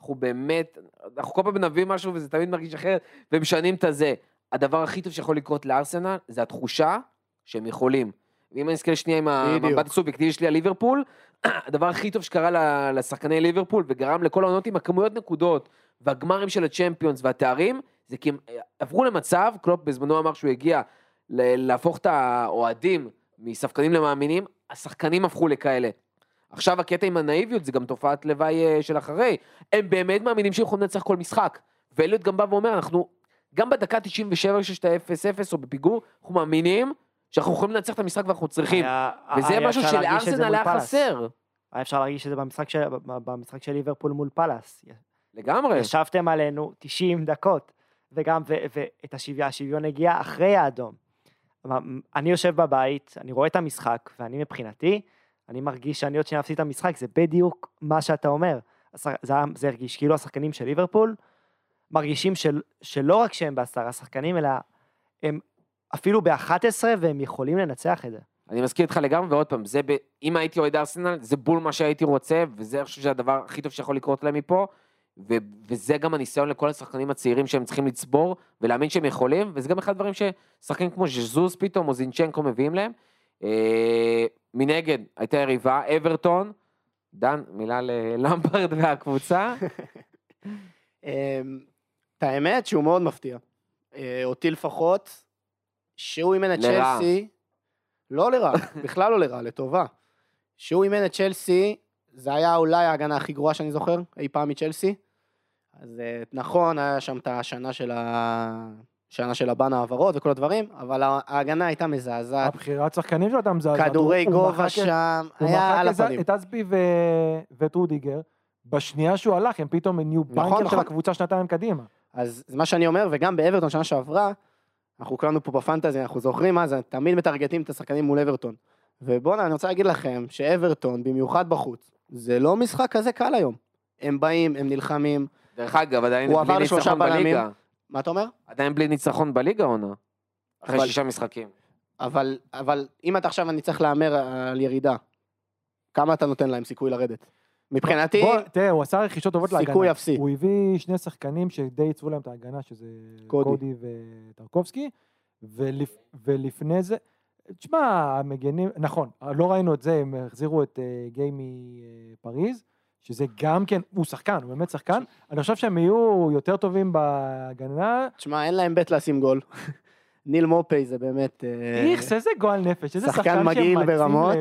אנחנו באמת, אנחנו כל פעם נביא משהו וזה תמיד מרגיש אחרת, ומשנים את הזה. הדבר הכי טוב שיכול לקרות לארסנל, זה התחושה שהם יכולים. ואם אני אסתכל שנייה עם המבט הסובייקטיבי שלי על ליברפול, [clears throat] הדבר הכי טוב שקרה לשחקני ליברפול וגרם לכל העונות עם הכמויות נקודות והגמרים של הצ'מפיונס והתארים, זה כי הם אה, עברו למצב, קלופ בזמנו אמר שהוא הגיע להפוך את האוהדים מספקנים למאמינים, השחקנים הפכו לכאלה. עכשיו הקטע עם הנאיביות זה גם תופעת לוואי אה, של אחרי, הם באמת מאמינים שהם יכולים לנצח כל משחק. ואליוט גם בא ואומר, אנחנו, גם בדקה 97 כשיש את ה-0-0 או בפיגור, אנחנו מאמינים שאנחנו יכולים לנצח את המשחק ואנחנו צריכים. היה- וזה היה משהו שלארסנל היה. חסר. היה אפשר להרגיש את זה במשחק של- במשחק של ליברפול מול פאלאס. לגמרי. ישבתם עלינו 90 דקות, וגם, ו- ואת השוויון, השוויון הגיע אחרי האדום. אני יושב בבית, אני רואה את המשחק, ואני מבחינתי, אני מרגיש שאני עוד שניה אפסיד את המשחק, זה בדיוק מה שאתה אומר. זה, זה הרגיש כאילו השחקנים של ליברפול מרגישים של, שלא רק שהם בעשרה שחקנים, אלא הם אפילו ב-11 והם יכולים לנצח את זה. אני מסכים איתך לגמרי, ועוד פעם, זה ב... אם הייתי אוהד ארסנל, זה בול מה שהייתי רוצה, וזה אני חושב שהדבר הכי טוב שיכול לקרות להם מפה, ו... וזה גם הניסיון לכל השחקנים הצעירים שהם צריכים לצבור, ולהאמין שהם יכולים, וזה גם אחד הדברים ששחקנים כמו ז'זוס פתאום, או זינצ'נקו מביאים להם. אה... מנגד, הייתה יריבה, אברטון, דן, מילה ללמפרד [laughs] והקבוצה. [laughs] אמ, את האמת שהוא מאוד מפתיע. אה, אותי לפחות, שהוא אימן את. צ'לסי, לא לרע, [laughs] בכלל לא לרע, לטובה. שהוא אימן את צ'לסי, זה היה אולי ההגנה הכי גרועה שאני זוכר, אי פעם מצ'לסי. אז אה, נכון, היה שם את השנה של ה... שנה של הבן העברות וכל הדברים, אבל ההגנה הייתה מזעזעת. הבחירת שחקנים שלו הייתה מזעזעת. כדורי גובה שם, הוא היה על הפנים. את אסבי ו- ואת רודיגר, בשנייה שהוא הלך, הם פתאום נהיו בנקר של נכון. הקבוצה שנתיים קדימה. אז זה מה שאני אומר, וגם באברטון שנה שעברה, אנחנו כולנו פה בפנטזי, אנחנו זוכרים מה זה, תמיד מטרגטים את השחקנים מול אברטון. ובואנה, אני רוצה להגיד לכם שאברטון, במיוחד בחוץ, זה לא משחק כזה קל היום. הם באים, הם נלחמים, דרך אגב, עדיין בלי ניצחון בלמים. בליגה. מה אתה אומר? עדיין בלי ניצחון בליגה עונה. אחרי אבל- שישה משחקים. אבל, אבל אם אתה עכשיו, אני צריך להמר על ירידה, כמה אתה נותן להם סיכוי לרדת? מבחינתי, בוא, תראה, הוא עשה רכישות טובות להגנה. סיכוי אפסי. הוא הביא שני שחקנים שדי עיצבו להם את ההגנה, שזה קודי. קודי וטרקובסקי, ולפ... ולפני זה, תשמע, המגנים, נכון, לא ראינו את זה, הם החזירו את אה, גיי מפריז, שזה גם כן, הוא שחקן, הוא באמת שחקן, אני חושב שהם יהיו יותר טובים בהגנה, תשמע, אין להם בית לשים גול. ניל מופי זה באמת... אה, איכס, איזה גועל נפש, איזה שחקן מגעיל שמציל ברמות.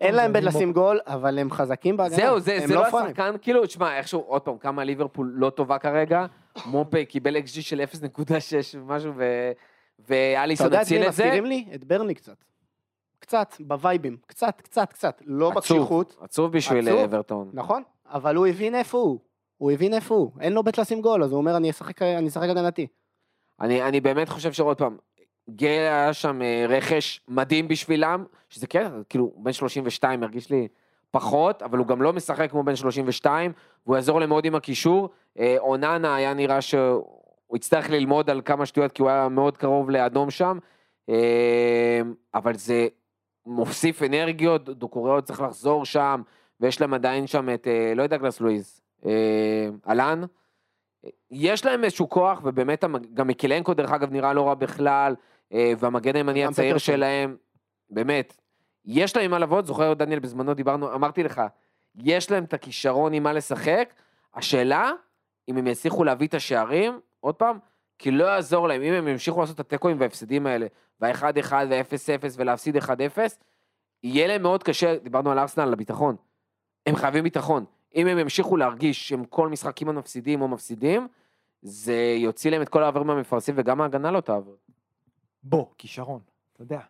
אין להם בית לשים גול, אבל הם חזקים בהגנה. זהו, זה, לא פראיירים. השחקן, כאילו, תשמע, איכשהו, עוד פעם, כמה ליברפול לא טובה כרגע, מופה קיבל XG של 0.6 ומשהו. אתה ואליסון יודע את הציל את זה. מזכירים לי? את ברני קצת. קצת, בווייבים. קצת, קצת, קצת. לא בקשיחות, עצוב, עצוב בשביל עצוב. אברטון. נכון? אבל הוא הבין איפה הוא. הוא הבין איפה הוא. אין לו בית לשים גול, אז הוא אומר, אני אשחק אני אשחק הגנתי. אני, אני באמת חושב שעוד פעם, גל היה שם אה, רכש מדהים בשבילם, שזה כן, כאילו, בן 32 הרגיש לי פחות, אבל הוא גם לא משחק כמו בן 32, והוא יעזור להם מאוד עם הקישור. אה, אוננה היה נראה שהוא יצטרך ללמוד על כמה שטויות, כי הוא היה מאוד קרוב לאדום שם, אה, אבל זה מוסיף אנרגיות, דוקוריאו צריך לחזור שם, ויש להם עדיין שם את, לא יודע, גלס לואיז, אהלן. יש להם איזשהו כוח, ובאמת גם מיקלנקו דרך אגב נראה לא רע בכלל, והמגן הימני הצעיר. שלהם, באמת, יש להם מה לעבוד, זוכר דניאל בזמנו דיברנו, אמרתי לך, יש להם את הכישרון עם מה לשחק, השאלה, אם הם יצליחו להביא את השערים, עוד פעם, כי לא יעזור להם, אם הם ימשיכו לעשות את התיקואים וההפסדים האלה, וה-1-1 וה-0-0 ולהפסיד 1-0, יהיה להם מאוד קשה, דיברנו על ארסנל, על הביטחון, הם חייבים ביטחון. אם הם ימשיכו להרגיש שהם כל משחק כמעט מפסידים או מפסידים, זה יוציא להם את כל האוויר מהמפרשים וגם ההגנה לא תעבוד. בוא, כישרון, אתה יודע.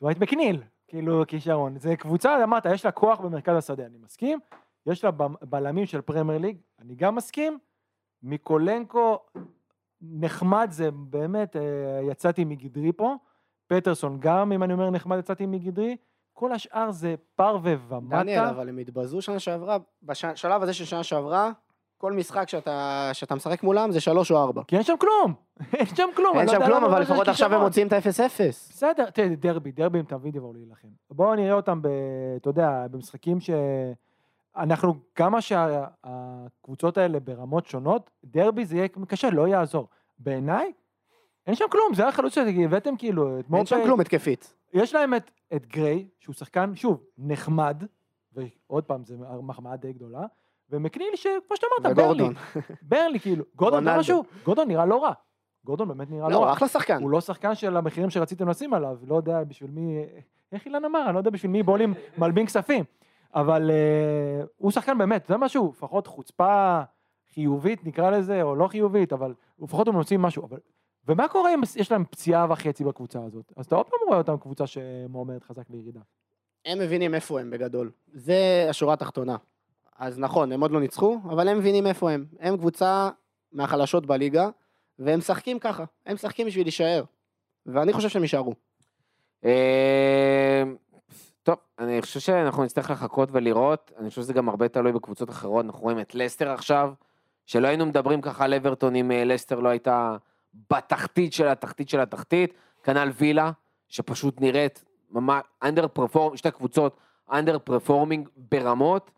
דווייט מקניל, כאילו כישרון. זה קבוצה, אמרת, יש לה כוח במרכז השדה, אני מסכים. יש לה בלמים של פרמייר ליג, אני גם מסכים. מיקולנקו, נחמד זה באמת, אה, יצאתי מגדרי פה. פטרסון גם, אם אני אומר נחמד, יצאתי מגדרי. כל השאר זה פרווה ומטה. דניאל, אבל הם התבזו שנה שעברה, בשלב הזה של שנה שעברה, כל משחק שאתה, שאתה משחק מולם זה שלוש או ארבע. כי אין שם כלום, [laughs] אין שם כלום. אין לא שם כלום, אבל שיש לפחות עכשיו הם. מוצאים את ה-0-0. בסדר, תראה, דרבי, דרבי הם תמיד יבואו להילחם. בואו נראה אותם, ב, אתה יודע, במשחקים ש... אנחנו, כמה שהקבוצות האלה ברמות שונות, דרבי זה יהיה קשה, לא יעזור. בעיניי, אין שם כלום, זה החלוץ שהבאתם כאילו, את אין שם. כלום התקפית. יש להם את, את גריי, שהוא שחקן, שוב, נחמד, ועוד פעם, זו מחמאה די גדולה, ומקניל שכמו שאתה אמרת, ברלי. ברלי, כאילו. גורדון, יודע רונלדו. משהו? גורדון נראה לא רע. גורדון באמת נראה לא, לא רע. אחלה שחקן. הוא לא שחקן של המחירים שרציתם לשים עליו, לא יודע בשביל מי, איך אילן אמר, אני לא יודע בשביל מי בולים [laughs] מלבין כספים, אבל uh, הוא שחקן באמת, זה משהו, לפחות חוצפה, חיובית נקרא לזה, או לא חיובית, אבל לפחות הם עושים משהו. אבל... ומה קורה אם יש להם פציעה וחצי בקבוצה הזאת? אז אתה עוד פעם רואה אותם קבוצה שמועמדת חזק לירידה. הם מבינים איפה הם בגדול. זה השורה התחתונה. אז נכון, הם עוד לא ניצחו, אבל הם מבינים איפה הם. הם קבוצה מהחלשות בליגה, והם משחקים ככה. הם משחקים בשביל להישאר. ואני חושב שהם יישארו. אה, טוב, אני חושב שאנחנו נצטרך לחכות ולראות, אני חושב שזה גם הרבה תלוי בקבוצות אחרות, אנחנו רואים את לסטר עכשיו, שלא היינו מדברים ככה על אברטון אם אה, לסטר לא הייתה בתחתית של התחתית של התחתית, כנ"ל וילה, שפשוט נראית ממש אנדר פרפורם, שתי קבוצות אנדר פרפורמינג ברמות,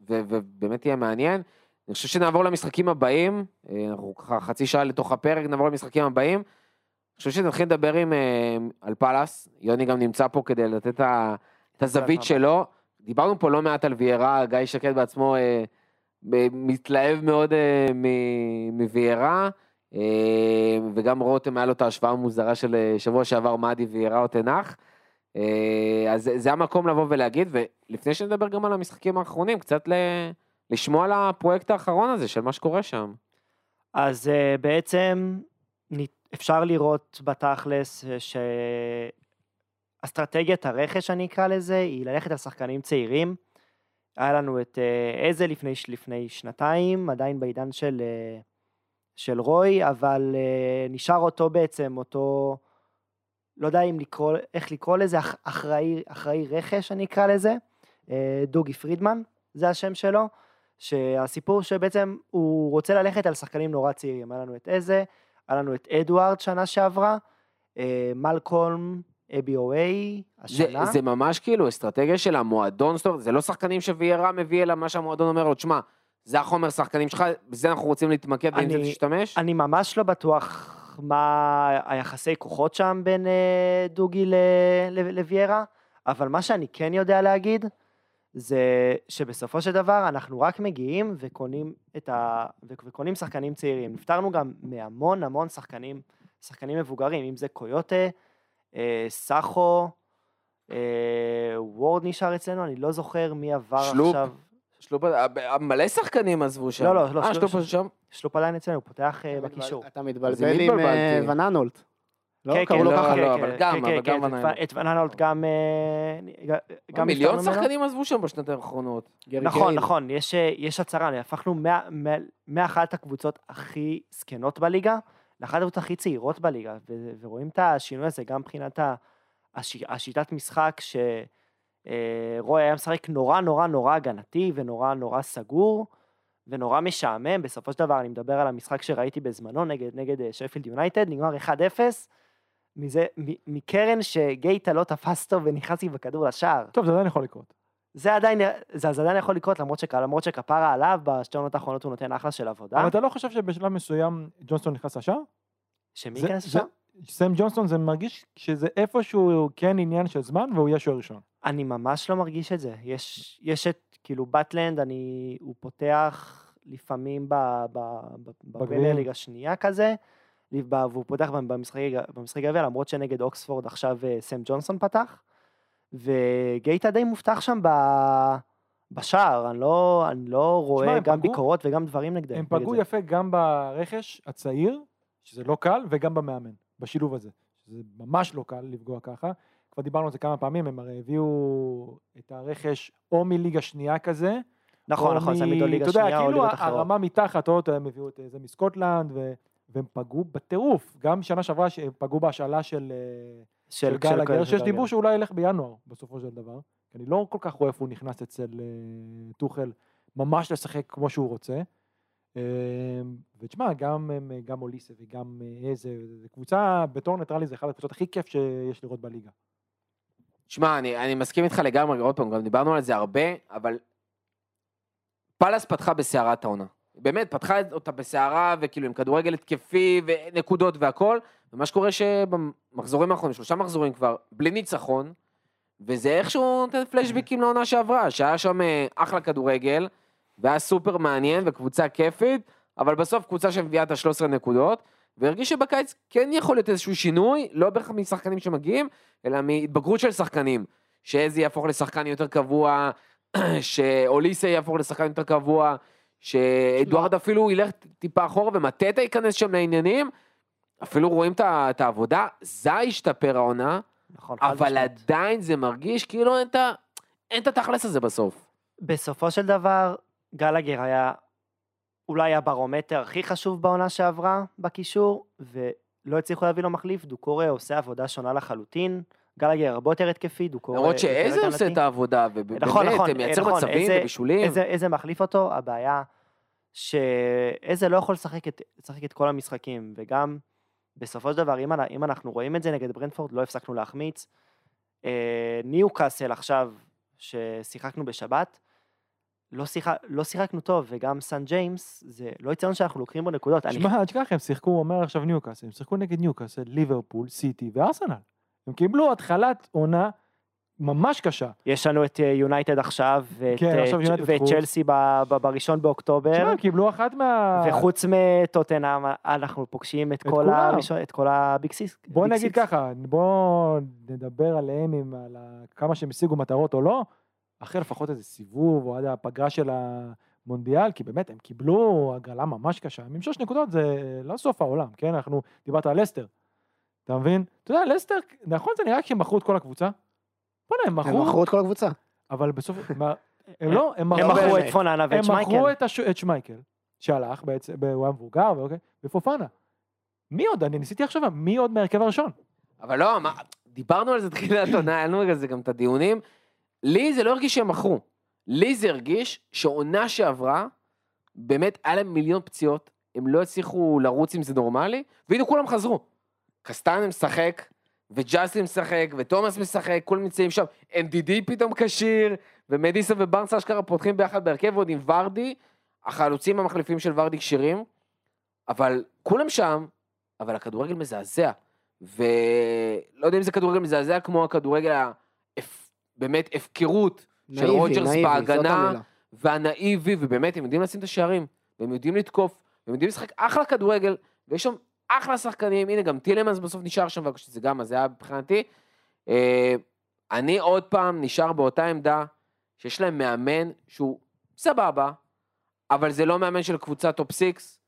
ובאמת יהיה מעניין. אני חושב שנעבור למשחקים הבאים, אה, אנחנו ככה חצי שעה לתוך הפרק, נעבור למשחקים הבאים. אני חושב שנתחיל לדבר עם, אה, על פאלאס, יוני גם נמצא פה כדי לתת את הזווית שלו. דיברנו פה לא מעט על ויירה, גיא שקד בעצמו אה, מתלהב מאוד מ- מוויירה, אה, וגם רותם היה לו את ההשוואה המוזרה של שבוע שעבר, מאדי ויירה או תנח. אה, אז זה- המקום לבוא ולהגיד, ולפני שנדבר גם על המשחקים האחרונים, קצת. לשמוע על הפרויקט האחרון הזה של מה שקורה שם. אז אה, בעצם אפשר לראות בתכלס אה, שאסטרטגיית הרכש, אני אקרא לזה, היא ללכת על שחקנים צעירים. היה לנו את איזה לפני, לפני שנתיים, עדיין בעידן של, של רוי, אבל נשאר אותו בעצם, אותו, לא יודע אם לקרוא, איך לקרוא לזה, אח- אחראי, אחראי רכש, אני אקרא לזה, אה, דוגי פרידמן, זה השם שלו. שהסיפור שבעצם הוא רוצה ללכת על שחקנים נורא צעירים, היה לנו את איזה, היה לנו את אדוארד שנה שעברה, אה, מלקולם, אבי אווי, זה, השנה. זה ממש כאילו אסטרטגיה של המועדון, זאת אומרת, זה לא שחקנים שוויירה מביא אלא מה שהמועדון אומר לו, תשמע, זה החומר שחקנים שלך, בזה אנחנו רוצים להתמקד ועם זה אני- תשתמש. אני ממש לא בטוח מה היחסי כוחות שם בין אה, דוגי לוויירה, אבל מה שאני כן יודע להגיד, זה שבסופו של דבר אנחנו רק מגיעים וקונים את ה... וקונים שחקנים צעירים. נפטרנו גם מהמון המון שחקנים, שחקנים מבוגרים, אם זה קויוטה, אה, סאחו, אה, וורד נשאר אצלנו, אני לא זוכר מי עבר שלופ. עכשיו. שלופ, אה, מלא שחקנים עזבו שם. לא, לא, לא, אה, שלופ- שלופ שם. שלופ עדיין אצלנו, הוא פותח אה, אתה בקישור. אתה מתבלבל עם אה? וננולט. לא? כן, קראו כן, לו לא, ככה? לא, כן, אבל כן, גם, אבל גם ונאנולט. את ונאנולט גם... אה, גם מיליון נפטרנו ממנו. שחקנים עזבו שם בשנתיים האחרונות. נכון. נכון, יש, יש הצהרה, הפכנו מאחת הקבוצות הכי זקנות בליגה, לאחת הקבוצות הכי צעירות בליגה, ורואים את השינוי הזה גם מבחינת השיטת משחק, שרוי היה משחק נורא נורא נורא הגנתי ונורא נורא סגור, ונורא משעמם, בסופו של דבר אני מדבר על המשחק שראיתי בזמנו נגד, נגד אה, שפילד יונייטד, נגמר 1-0, מזה, מ- מקרן שגייטה לא תפס טוב ונכנס לי בכדור לשער. טוב, זה עדיין יכול לקרות. זה עדיין, זה, זה עדיין יכול לקרות למרות, שק, למרות שכפרה עליו בשתי עונות האחרונות הוא נותן אחלה של עבודה. אבל אתה לא חושב שבשלב מסוים ג'ונסטון נכנס לשער? שמי ייכנס זה- לשם? סם ג'ונסטון זה מרגיש שזה איפשהו כן עניין של זמן והוא יהיה שוער ראשון. אני ממש לא מרגיש את זה. יש, יש את, כאילו, באטלנד, אני, הוא פותח לפעמים ב- ב- ב- בפרמייר בגביעים. ליג השנייה כזה, והוא פותח במשחקי גביע, למרות שנגד אוקספורד עכשיו אה, סם ג'ונסון פתח, וגייטה די מובטח שם ב... בשער, אני לא, אני לא רואה הם גם פגעו- ביקורות וגם דברים נגד הם פגעו זה. יפה גם ברכש הצעיר, שזה לא קל, וגם במאמן, בשילוב הזה. שזה ממש לא קל לפגוע ככה. כבר דיברנו על זה כמה פעמים, הם הרי הביאו את הרכש או מליגה שנייה כזה, נכון, נכון, או ליגה אתה יודע, שנייה או כאילו ליגות אחרות. הרמה מתחת, או הם הביאו את זה מסקוטלנד, ו... והם פגעו בטירוף. גם שנה שעברה שהם פגעו בהשאלה של, אה, של גלגר, שיש דיבור שאולי ילך בינואר, בסופו של דבר. כי אני לא כל כך רואה איפה הוא נכנס אצל אה, טוחל, ממש לשחק כמו שהוא רוצה. אה, ותשמע, גם, אה, גם אוליסה וגם אה, איזה, זו קבוצה, בתור ניטרלי זה אחת הקבוצות הכי כיף שיש לראות בליגה. שמע, אני, אני מסכים איתך לגמרי, עוד פעם, גם דיברנו על זה הרבה, אבל פאלאס פתחה בסערת העונה. באמת, פתחה אותה בסערה, וכאילו עם כדורגל התקפי, ונקודות והכל, ומה שקורה שבמחזורים האחרונים, שלושה מחזורים כבר, בלי ניצחון, וזה איכשהו נותן flashbacks לעונה שעברה, שהיה שם אה, אחלה כדורגל, והיה סופר מעניין וקבוצה כיפית, אבל בסוף קבוצה שמביאה את ה-13 נקודות, והרגיש שבקיץ כן יכול להיות איזשהו שינוי, לא בהכרח משחקנים שמגיעים, אלא מהתבגרות של שחקנים. שאיזה יהפוך לשחקן יותר קבוע, [clears throat] שאוליסה יהפוך לשחקן יותר קבוע, שאדוארד אפילו ילך טיפה אחורה ומטטה ייכנס שם לעניינים, אפילו רואים את העבודה, זי השתפר העונה, נכון, אבל. עדיין זה מרגיש כאילו. אין את התכלס הזה בסוף. בסופו של דבר, גלגר היה אולי הברומטר הכי חשוב בעונה שעברה בקישור, ולא הצליחו להביא לו מחליף, דוקוריה עושה עבודה שונה לחלוטין, גלגר הרבה יותר התקפי, דוקוריה למרות שאיזה עושה. את העבודה, ובאמת, נכון, נכון, מייצר נכון, מצבים איזה- ובישולים. איזה, איזה מחליף אותו, הבעיה שאיזה לא יכול לשחק את, לשחק את כל המשחקים, וגם בסופו של דבר, אם, אם אנחנו רואים את זה נגד ברנדפורד, לא הפסקנו להחמיץ. אה, ניוקאסל עכשיו, ששיחקנו בשבת, לא, שיחק, לא שיחקנו טוב, וגם סנט ג'יימס, זה לא איצטדיון שאנחנו לוקחים בו נקודות. אני- שמע, אל תשכח, הם שיחקו, הוא אומר עכשיו ניוקאסל, הם שיחקו נגד ניוקאסל, ליברפול, סיטי וארסנל. הם קיבלו התחלת עונה ממש קשה. יש לנו את אה, יונייטד עכשיו, ואת, כן, אה, עכשיו יונייטד ואת. צ'לסי ב- ב- בראשון באוקטובר. תשמע, הם קיבלו אחת מה... וחוץ מטוטנאם, אנחנו פוגשים את את כל. הראשון, את כל ה big six. בוא נגיד. ככה, בוא נדבר עליהם, עם, על כמה שהם השיגו מטרות או לא, אחרי לפחות איזה סיבוב, או עד הפגרה של המונדיאל, כי באמת, הם קיבלו הגרלה ממש קשה. עם שש נקודות זה לא סוף העולם, כן? אנחנו, דיברת על לסטר, אתה מבין? אתה יודע, לסטר, נכון זה נראה שהם מכרו את כל הקבוצה? בוא'נה, הם הם מכרו, מכרו את כל הקבוצה. אבל בסוף, הם לא, הם הם מכרו, מכרו. את פוננה הם ואת מכרו שמייקל. את הש- את שמייקל, שהלך בעצם, הוא היה מבוגר, ואוקיי, ופופנה. מי עוד? אני ניסיתי עכשיו, מי עוד מהרכב הראשון? אבל לא, מה, דיברנו על זה תחילת עונה, היה לנו על זה גם את הדיונים. לי זה לא הרגיש שהם מכרו. לי זה הרגיש שעונה שעברה, באמת היה להם מיליון פציעות, הם לא הצליחו לרוץ אם זה נורמלי, והנה כולם חזרו. קסטן משחק, וג'סטין משחק, ותומאס משחק, כולם נמצאים שם, MDD פתאום כשיר, ומדיסון וברנס אשכרה פותחים ביחד בהרכב, ועוד עם ורדי, החלוצים המחליפים של ורדי כשירים, אבל כולם שם, אבל הכדורגל מזעזע. ולא יודע אם זה כדורגל מזעזע כמו הכדורגל האפ... באמת הפקרות של רוג'רס נאיבי, בהגנה. והנאיבי, ובאמת הם יודעים לשים את השערים, והם יודעים לתקוף, והם יודעים לשחק אחלה כדורגל, ויש שם אחלה שחקנים, הנה גם טילמנס בסוף נשאר שם, שזה גם, זה היה מבחינתי. אה, אני עוד פעם נשאר באותה עמדה, שיש להם מאמן שהוא סבבה, אבל זה לא מאמן של קבוצת top six,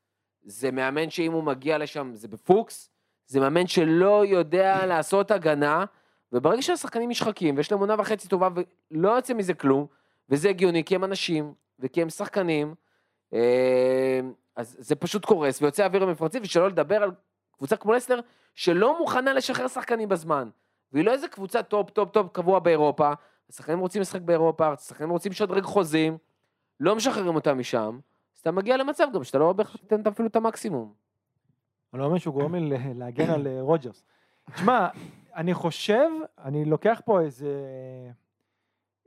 זה מאמן שאם הוא מגיע לשם זה בפוקס, זה מאמן שלא יודע לעשות הגנה, וברגע שהשחקנים נשחקים ויש להם עונה וחצי טובה ולא יוצא מזה כלום, וזה הגיוני כי הם אנשים וכי הם שחקנים, אה, אז זה פשוט קורס ויוצא אוויר מהמפרשים, ושלא לדבר על קבוצה כמו לסטר שלא מוכנה לשחרר שחקנים בזמן, והיא לא איזה קבוצה top top top קבוע באירופה, השחקנים רוצים לשחק באירופה, השחקנים רוצים לשדרג חוזים, לא משחררים אותם משם, אז אתה מגיע למצב גם שאתה לא בהכרח תיתן אפילו את המקסימום. אני לא אומר שהוא גורם לי להגן על אה, רוג'רס. תשמע, אני חושב, אני לוקח פה איזה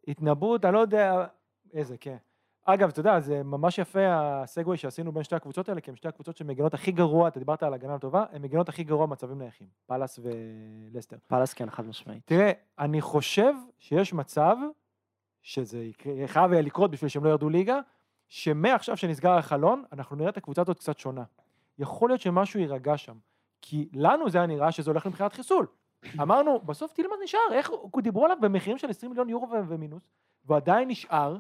התנבאות, אני לא יודע איזה, כן. אגב, אתה יודע, זה ממש יפה ה segue שעשינו בין שתי הקבוצות האלה, כי הן שתי הקבוצות שמגינות הכי גרוע, אתה דיברת על הגנה טובה, הן מגינות הכי גרוע במצבים נייחים, פאלאס ולסטר. פאלאס כן, חד משמעית. תראה, אני חושב שיש מצב, שזה יקרה- חייב היה לקרות בשביל שהם לא ירדו ליגה, שמעכשיו שנסגר החלון, אנחנו נראה את הקבוצה הזאת קצת שונה. יכול להיות שמשהו יירגע שם. כי לנו זה היה נראה שזה הולך למכירת חיסול. אמרנו, בסוף טילמן נשאר, איך, דיברו עליו במחירים של 20 מיליון יורו ומינוס, והוא עדיין נשאר,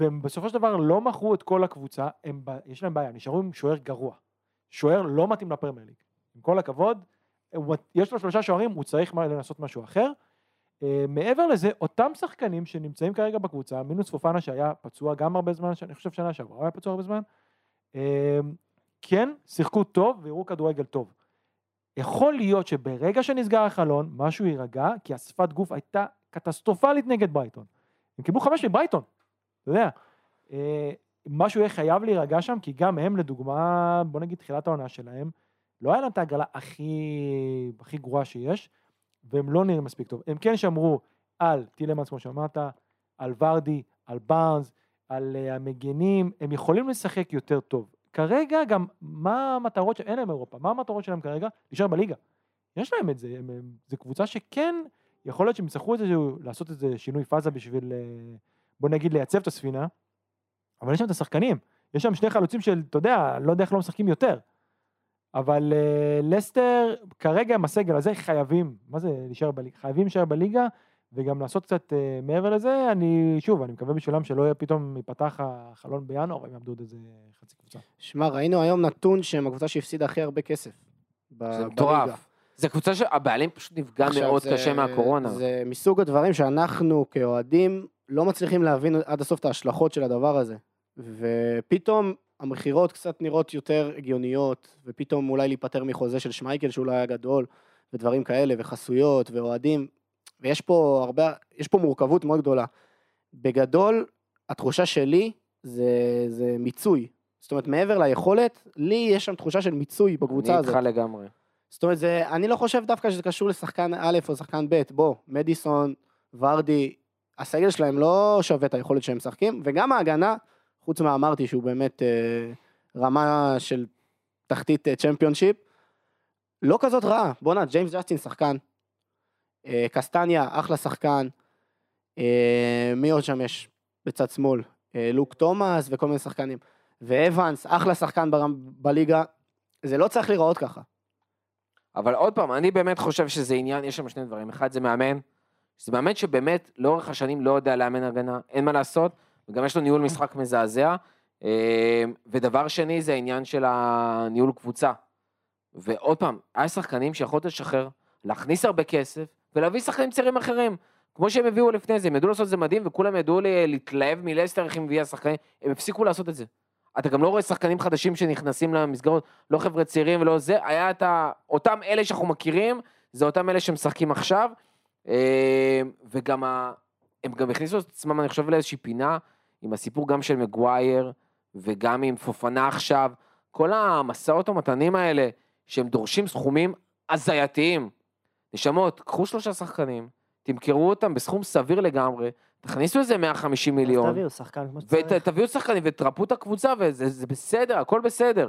והם בסופו של דבר לא מכרו את כל הקבוצה, הם, יש להם בעיה, נשארו עם שוער גרוע. שוער לא מתאים לפרמייר ליג. עם כל הכבוד, יש לו שלושה שוערים, הוא צריך לנסות משהו אחר. Uh, מעבר לזה, אותם שחקנים שנמצאים כרגע בקבוצה, מינוס פופנה שהיה פצוע גם הרבה זמן, אני חושב שנה שעברה, היה פצוע הרבה זמן, uh, כן, שיחקו טוב והראו כדורגל טוב. יכול להיות שברגע שנסגר החלון, משהו יירגע, כי השפת גוף הייתה קטסטרופלית נגד ברייטון. הם קיבלו חמש מברייטון, אתה יודע. Uh, משהו יהיה חייב להירגע שם, כי גם הם, לדוגמה, בוא נגיד תחילת העונה שלהם, לא היה להם את ההגרלה הכי, הכי גרועה שיש, והם לא נראים מספיק טוב. הם כן שמרו על טילמנס, כמו שאמרת, על ורדי, על בארנס, על uh, המגנים, הם יכולים לשחק יותר טוב. כרגע גם, מה המטרות שלהם, אין להם אירופה, מה המטרות שלהם כרגע? להישאר בליגה. יש להם את זה, הם, הם, זו קבוצה שכן, יכול להיות שהם יצטרכו לעשות איזה שינוי פאזה בשביל, uh, בוא נגיד, לייצב את הספינה, אבל יש שם את השחקנים, יש שם שני חלוצים של, אתה יודע, לא יודע איך לא משחקים יותר. אבל uh, לסטר, כרגע עם הסגל הזה חייבים, מה זה להישאר בליגה? חייבים להישאר בליגה, וגם לעשות קצת אה, מעבר לזה, אני, שוב, אני מקווה בשבילם שלא יהיה פתאום ייפתח החלון בינואר, והם יאבדו עוד איזה חצי קבוצה. שמע, ראינו היום נתון שהם הקבוצה שהפסידה הכי הרבה כסף. ב- זה. מטורף. זה קבוצה שהבעלים פשוט נפגע מאוד זה- קשה מהקורונה. זה מסוג הדברים שאנחנו כאוהדים לא מצליחים להבין עד הסוף את ההשלכות של הדבר הזה. ופתאום המכירות קצת נראות יותר הגיוניות, ופתאום אולי להיפטר מחוזה של שמייקל שאולי היה גדול, ודברים כאלה, וחסויות, ואוהדים, ויש פה הרבה, יש פה מורכבות מאוד גדולה. בגדול, התחושה שלי זה, זה מיצוי. זאת אומרת, מעבר ליכולת, לי יש שם תחושה של מיצוי בקבוצה אני הזאת. איתך לגמרי. זאת אומרת, זה, אני לא חושב דווקא שזה קשור לשחקן א' או שחקן ב', בוא, מדיסון, ורדי, הסגל שלהם לא שווה את היכולת שהם משחקים, וגם ההגנה, חוץ מאמארטיי שהוא באמת אה, רמה של תחתית אה, צ'מפיונשיפ, לא כזאת רעה. בואנה, ג'יימס ג'סטין שחקן, קסטניה, אחלה שחקן, אה, מי עוד שם יש בצד שמאל? אה, לוק תומאס וכל מיני שחקנים. ואבנס, אחלה שחקן בליגה, זה לא צריך להיראות ככה. אבל עוד פעם, אני באמת חושב שזה עניין, יש שם שני דברים. אחד, זה מאמן. זה מאמן שבאמת לאורך השנים לא יודע לאמן הגנה, אין מה לעשות, וגם יש לו ניהול משחק מזעזע. אה, ודבר שני, זה העניין של הניהול קבוצה. ועוד פעם, היה שחקנים שיכולת לשחרר, להכניס הרבה כסף, ולהביא שחקנים צעירים אחרים. כמו שהם הביאו לפני זה, הם ידעו לעשות את זה מדהים, וכולם ידעו להתלהב מלסטר איך הם הביאה שחקנים, הם הפסיקו לעשות את זה. אתה גם לא רואה שחקנים חדשים שנכנסים למסגרות, לא חבר'ה צעירים ולא זה, היה את. אותם אלה שאנחנו מכירים, זה אותם אלה שמשחקים עכשיו, אה, וגם ה... הם גם הכניסו את עצמם, אני חושב, לאיזושהי פינה, עם הסיפור גם של מגווייר, וגם עם פופנה עכשיו, כל המסעות המתנים האלה, שהם דורשים סכומים הזייתיים. נשמות, קחו שלושה שחקנים, תמכרו אותם בסכום סביר לגמרי, תכניסו איזה 150 מיליון. תביאו שחקן כמו שצריך. ותביאו שחקנים ותרפאו את הקבוצה וזה זה בסדר, הכל בסדר.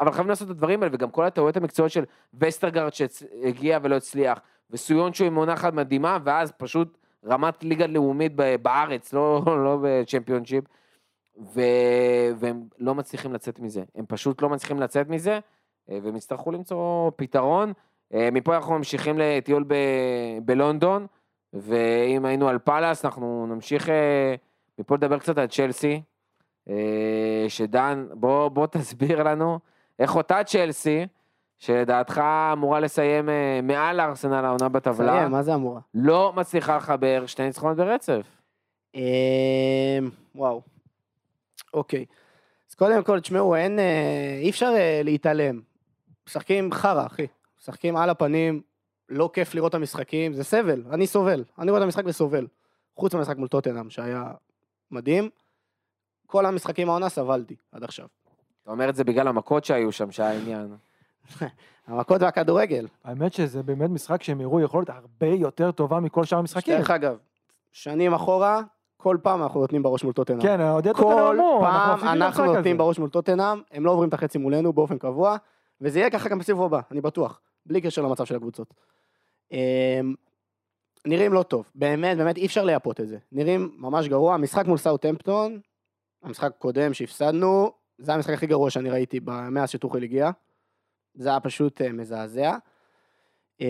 אבל חייבים לעשות את הדברים האלה, וגם כל הטעויות המקצועיות של וסטרגרד שהגיע ולא הצליח, וסויונצ'ו עם עונה אחת מדהימה, ואז פשוט רמת ליגה לאומית בארץ, לא, [laughs] לא בצ'מפיונשיפ, ו... והם לא מצליחים לצאת מזה. הם פשוט לא מצליחים לצאת מזה, אה, והם יצטרכו למצוא פתרון. אה, מפה אנחנו ממשיכים לטיול ב... בלונדון, ואם היינו על פאלאס, אנחנו נמשיך אה, מפה לדבר קצת על צ'לסי. אה, שדן, בוא, בוא [laughs] תסביר לנו איך אותה צ'לסי, שלדעתך אמורה לסיים מעל הארסנל העונה בטבלה, סיים, מה זה אמורה? לא מצליחה לחבר שתי ניצחונות ברצף. וואו. אוקיי. אז קודם כל, תשמעו, אין, אי אפשר להתעלם. משחקים חרא, אחי. משחקים על הפנים, לא כיף לראות את המשחקים, זה סבל, אני סובל. אני רואה את המשחק וסובל. חוץ מהמשחק מול טוטנאם, שהיה מדהים. כל המשחקים העונה סבלתי עד עכשיו. אתה אומר את זה בגלל המכות שהיו שם, שהיה עניין. [laughs] המכות והכדורגל. האמת שזה באמת משחק שהם הראו יכולת הרבה יותר טובה מכל שאר המשחקים. דרך אגב, שנים אחורה, כל פעם אנחנו נותנים בראש מול טוטנאם. כן, אוהדי טוטנאם כל אמרו, פעם מפסידים אנחנו במשחק הזה." נותנים בראש מול טוטנאם, הם לא עוברים את החצי מולנו באופן קבוע, וזה יהיה ככה גם בסיבוב הבא, אני בטוח, בלי קשר למצב של הקבוצות. אמ, נראים לא טוב, באמת, באמת אי אפשר לייפות את זה. נראים ממש גרוע, המשחק מול סאוטהמפטון, המשחק הקודם שהפסדנו, זה המשחק הכי גרוע שאני ראיתי מאז שטוחל הגיע. זה היה פשוט אה, מזעזע. אמ,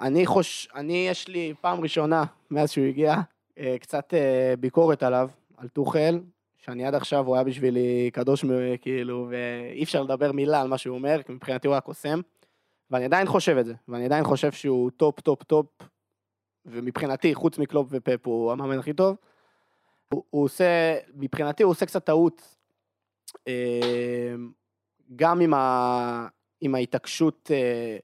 אני חוש... אני, יש לי פעם ראשונה מאז שהוא הגיע, אה, קצת אה, ביקורת עליו, על טוחל, שאני עד עכשיו הוא היה בשבילי קדוש, כאילו, ואי אפשר לדבר מילה על מה שהוא אומר, כי מבחינתי הוא היה קוסם. ואני עדיין חושב את זה, ואני עדיין חושב שהוא top, top, top, ומבחינתי, חוץ מקלופ ופפ, הוא המאמן הכי טוב. הוא, הוא עושה, מבחינתי הוא עושה קצת טעות, אה, גם עם, ה, עם ההתעקשות אה,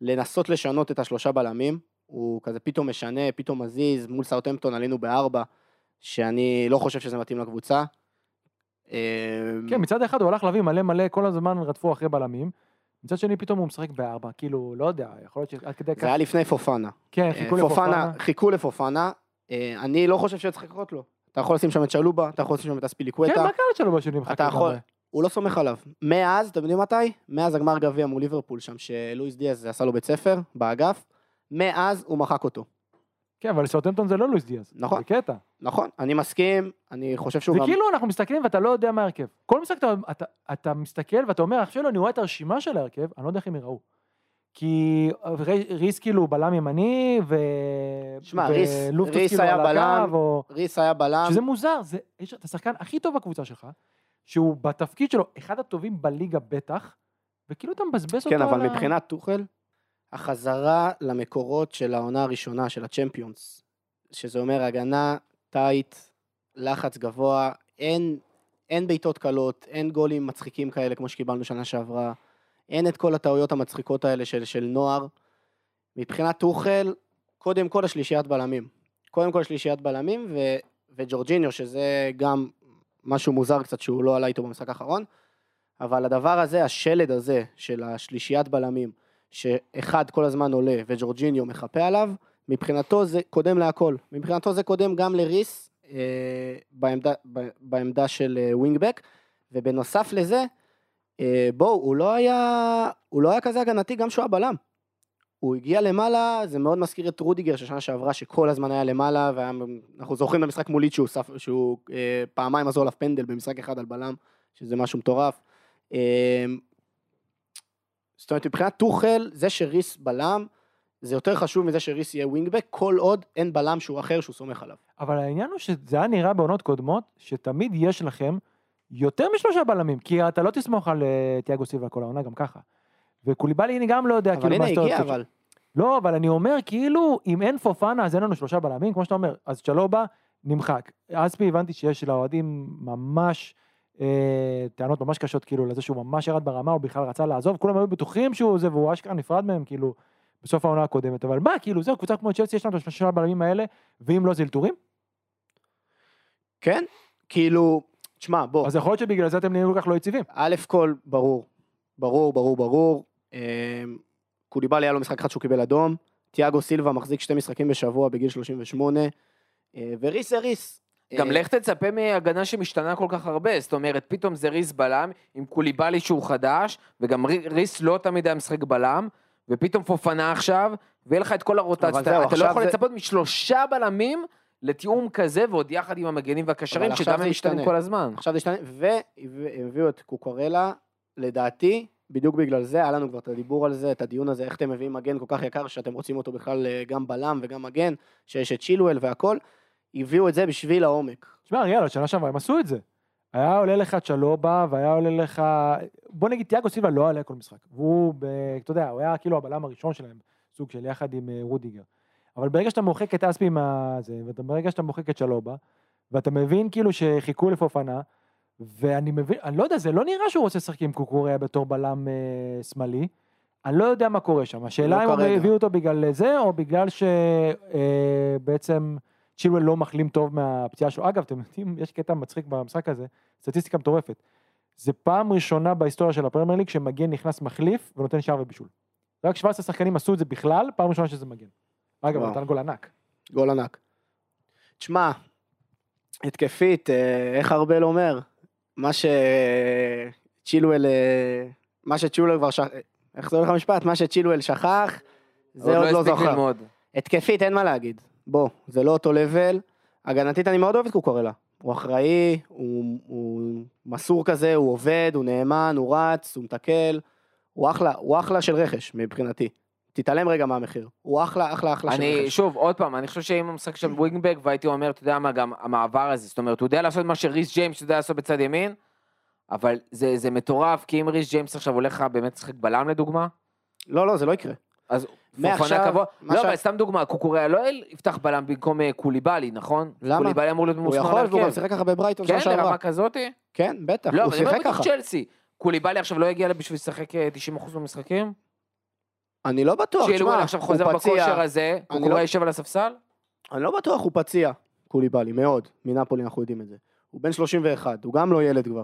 לנסות לשנות את השלושה בלמים. הוא כזה פתאום משנה, פתאום מזיז, מול סאוטהמפטון עלה עם ארבע, שאני לא חושב שזה מתאים לקבוצה. אה, כן, מצד אחד הוא הלך להביא מלא מלא, כל הזמן רדפו אחרי בלמים. מצד שני פתאום הוא משחק בארבע, כאילו, לא יודע, יכול להיות שעד כדי זה כך, היה לפני פופנה. כן, אה, חיכו לפופנה. חיכו לפופנה. אה, אני לא חושב שצריך לחכות לו. אתה יכול לשים שם את שלובה, אתה יכול לשים שם את כן, אספיליקווטה. מה קרה שלו בשני משחק? אתה יכול, הוא לא סומך עליו. מאז, אתם יודעים מתי? מאז הגמר גביע מול ליברפול שם, שלואיס דיאז עשה לו בית ספר, באגף. מאז הוא מחק אותו. כן, אבל סאוטהמפטון זה לא לואיס דיאז. נכון. זה קטע. נכון, אני מסכים, אני חושב שהוא זה גם... כאילו אנחנו מסתכלים ואתה לא יודע מה ההרכב. כל משחק אתה, אתה, אתה מסתכל ואתה אומר, עכשיו אני רואה את הרשימה של ההרכב, אני לא יודע איך הם יראו. כי רי- ריס כאילו בלם ימני, שמע, ריס- ולופטוס ריס כאילו היה בלם, או... ריס היה בלם, שזה מוזר, זה, יש את השחקן הכי טוב בקבוצה שלך, שהוא בתפקיד שלו אחד הטובים בליגה בטח, וכאילו אתה מבזבז אותו כן, אבל על ה- מבחינת טוחל, החזרה למקורות של העונה הראשונה, של הצ'מפיונס, שזה אומר הגנה טייט, לחץ גבוה, אין, אין בעיטות קלות, אין גולים מצחיקים כאלה כמו שקיבלנו שנה שעברה, אין את כל הטעויות המצחיקות האלה של, של נוער. מבחינת טוחל, קודם כל השלישיית בלמים. קודם כל שלישיית בלמים, ו, וג'ורג'יניו, שזה גם משהו מוזר קצת שהוא לא עלה איתו במשחק האחרון, אבל הדבר הזה, השלד הזה של השלישיית בלמים, שאחד כל הזמן עולה וג'ורג'יניו מחפה עליו, מבחינתו זה קודם להכל. מבחינתו זה קודם גם לריס אה, בעמדה, ב- בעמדה של אה, ווינגבק, ובנוסף לזה, אה, בואו, הוא לא היה, הוא לא היה כזה הגנתי גם שהוא היה בלם. הוא הגיע למעלה, זה מאוד מזכיר את רודיגר של שנה שעברה, שכל הזמן היה למעלה, ואנחנו זוכרים את המשחק מול ליץ' שהוא, שהוא אה, פעמיים עזור עליו פנדל במשחק אחד על בלם, שזה משהו מטורף. אה, זאת אומרת, מבחינת טוחל, זה שריס בלם, זה יותר חשוב מזה שריס יהיה ווינגבק, כל עוד אין בלם שהוא אחר שהוא סומך עליו. אבל העניין הוא שזה היה נראה בעונות קודמות, שתמיד יש לכם יותר משלושה בלמים, כי אתה לא תסמוך על אה, תיאגו סילבה כל העונה גם ככה. וקוליבאלי אני גם לא יודע, אבל כאילו, הנה מה שאתה הגיע, רוצה. אבל... לא, אבל אני אומר, כאילו, אם אין פופנה, אז אין לנו שלושה בלמים, כמו שאתה אומר, אז צ'לובה נמחק. אספי הבנתי שיש לאוהדים ממש טענות ממש קשות, כאילו, לזה שהוא ממש ירד ברמה, הוא בכלל רצה לעזוב, כולם היו בטוחים שהוא זה, והוא אשכרה נפרד מהם, כאילו, בסוף העונה הקודמת. אבל מה, כאילו, זהו, קבוצה כמו צ'לסי, יש לנו את השלושה בלמים האלה, ואם לא, זה אלתורים? כן, כאילו, תשמע, בוא. אז יכול להיות שבגלל זה אתם נהיים כל כך לא יציבים. א' כל, ברור. ברור, ברור, ברור. אה, קוליבאלי היה לו משחק אחד שהוא קיבל אדום. תיאגו סילבה מחזיק שתי משחקים בשבוע בגיל 38. אה, וריס זה ריס. גם אה, לך תצפה מהגנה שמשתנה כל כך הרבה, זאת אומרת, פתאום זה ריס בלם, עם קוליבאלי שהוא חדש, וגם רי- ריס לא תמיד היה משחק בלם, ופתאום פופנה עכשיו, ויהיה לך את כל הרוטציה, אתה לא יכול זה- לצפות משלושה בלמים לתיאום כזה, ועוד יחד עם המגנים והקשרים, שגם הם משתנים. כל הזמן. עכשיו זה השתנה, והביאו את קוקורלה, לדעתי, בדיוק בגלל זה, היה לנו כבר את הדיבור על זה, את הדיון הזה, איך אתם מביאים מגן כל כך יקר, שאתם רוצים אותו בכלל אה, גם בלם וגם מגן, שיש את שילואל והכל, הביאו את זה בשביל העומק. תשמע, אריאל, שנה שעברה הם עשו את זה. היה עולה לך צ'לובה, והיה עולה לך... בוא נגיד, תיאגו סילבה לא עולה כל משחק. והוא, ב... אתה יודע, הוא היה כאילו הבלם הראשון שלהם, סוג של יחד עם אה, רודיגר. אבל ברגע שאתה מוחק את אספי מהזה, וברגע שאתה מוחק את צ'לובה, ואתה מבין כאילו שחיכו לפופנה, ואני מבין, אני לא יודע, זה לא נראה שהוא רוצה לשחק עם קוקוריה בתור בלם אה, שמאלי. אני לא יודע מה קורה שם. השאלה לא אם הם. הביאו אותו בגלל זה, או בגלל שבעצם צ'ילואל לא מחלים טוב מהפציעה שלו. אגב, אתם יודעים, יש קטע מצחיק במשחק הזה, סטטיסטיקה מטורפת. זה פעם ראשונה בהיסטוריה של הפרמייר ליג שמגן נכנס מחליף ונותן שער ובישול. רק 17 שחקנים עשו את זה בכלל, פעם ראשונה שזה מגן. אגב. נתן גול ענק. גול ענק. תשמע, התקפית, אה, איך ארבל אומר? מה שצ'ילואל, אה, מה שצ'ילואל כבר שכח, איך זה הולך המשפט? מה שצ'ילואל שכח, זה עוד לא הספיק זוכר. התקפית, אין מה להגיד. בוא, זה לא אותו לבל. הגנתית, אני מאוד אוהב את קוקורלה. הוא אחראי, הוא, הוא מסור כזה, הוא עובד, הוא נאמן, הוא רץ, הוא מתקל. הוא אחלה, הוא אחלה של רכש מבחינתי. תתעלם רגע מהמחיר. הוא אחלה, אחלה, אחלה של אני, רכש. שוב, עוד פעם, אני חושב שאם המשחק של ווינגבק, והייתי אומר, אתה יודע מה, גם המעבר הזה, זאת אומרת, הוא יודע לעשות מה שריס ג'יימס יודע לעשות בצד ימין, אבל זה, זה מטורף, כי אם ריס ג'יימס עכשיו הולך לך באמת לשחק בלם לדוגמה, לא, לא, זה לא יקרה. אז מעכשיו, קבוע, מה לא, ש- אבל סתם דוגמה, קוקוריה לא יפתח בלם במקום אה, קוליבאלי, נכון? למה? קוליבאלי אמור להיות הוא יכול, והוא גם. שיחק ככה בברייטון כן, שנה שעברה. לרמה כזאתי? כן, בטח, לא, הוא אבל אני אומר שיחק בתוך ככה. צ'לסי. קוליבאלי עכשיו לא יגיע בשביל לשחק אה, 90% במשחקים? אני לא בטוח, שאלו תשמע, עכשיו הוא חוזר פציע. בכושר הזה, אני קוקוריה לא- יושב על הספסל? אני לא בטוח, הוא פציע, קוליבאלי, מאוד. מנפולי אנחנו יודעים את זה. הוא בן 31, הוא גם לא ילד כבר.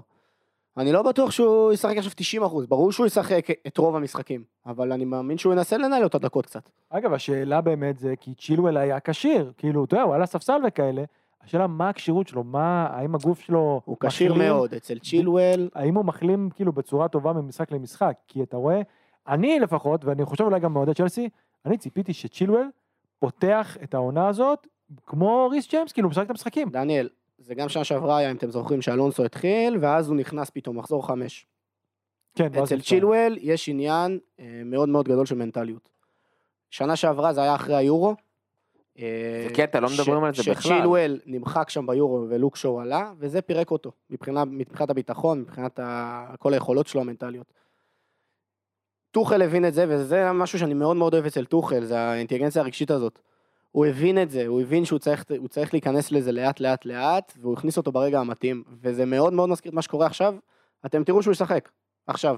אני לא בטוח שהוא ישחק עכשיו 90 אחוז, ברור שהוא ישחק את רוב המשחקים, אבל אני מאמין שהוא ינסה לנהל אותה דקות קצת. אגב, השאלה באמת זה, כי צ'ילואל היה כשיר, כאילו, אתה יודע, הוא היה לספסל וכאלה, השאלה מה הכשירות שלו, מה, האם הגוף שלו... הוא כשיר? מאוד, אצל צ'ילואל, האם הוא מחלים כאילו בצורה טובה ממשחק למשחק? כי אתה רואה, אני לפחות, ואני חושב אולי גם מאוהדי צ'לסי, אני ציפיתי שצ'ילואל פותח את העונה הזאת כמו ריס ג'יימס, כאילו משחק את המשחקים. דניאל, זה גם שנה שעברה היה, אם אתם זוכרים, שאלונסו התחיל, ואז הוא נכנס פתאום, מחזור חמש. כן, ואז אצל. צ'ילואל יש עניין אה, מאוד מאוד גדול של מנטליות. שנה שעברה זה היה אחרי היורו, אה, זה קטע, לא מדברים על זה בכלל. שצ'ילואל נמחק שם ביורו ולוק שואו עלה, וזה פירק אותו, מבחינה, מבחינת הביטחון, מבחינת ה... כל היכולות שלו המנטליות. טוחל הבין את זה, וזה משהו שאני מאוד מאוד אוהב אצל טוחל, זה האינטליגנציה הרגשית הזאת. הוא הבין את זה, הוא הבין שהוא צריך, צריך להיכנס לזה לאט לאט לאט, והוא הכניס אותו ברגע המתאים, וזה מאוד מאוד מזכיר את מה שקורה עכשיו. אתם תראו שהוא ישחק, עכשיו.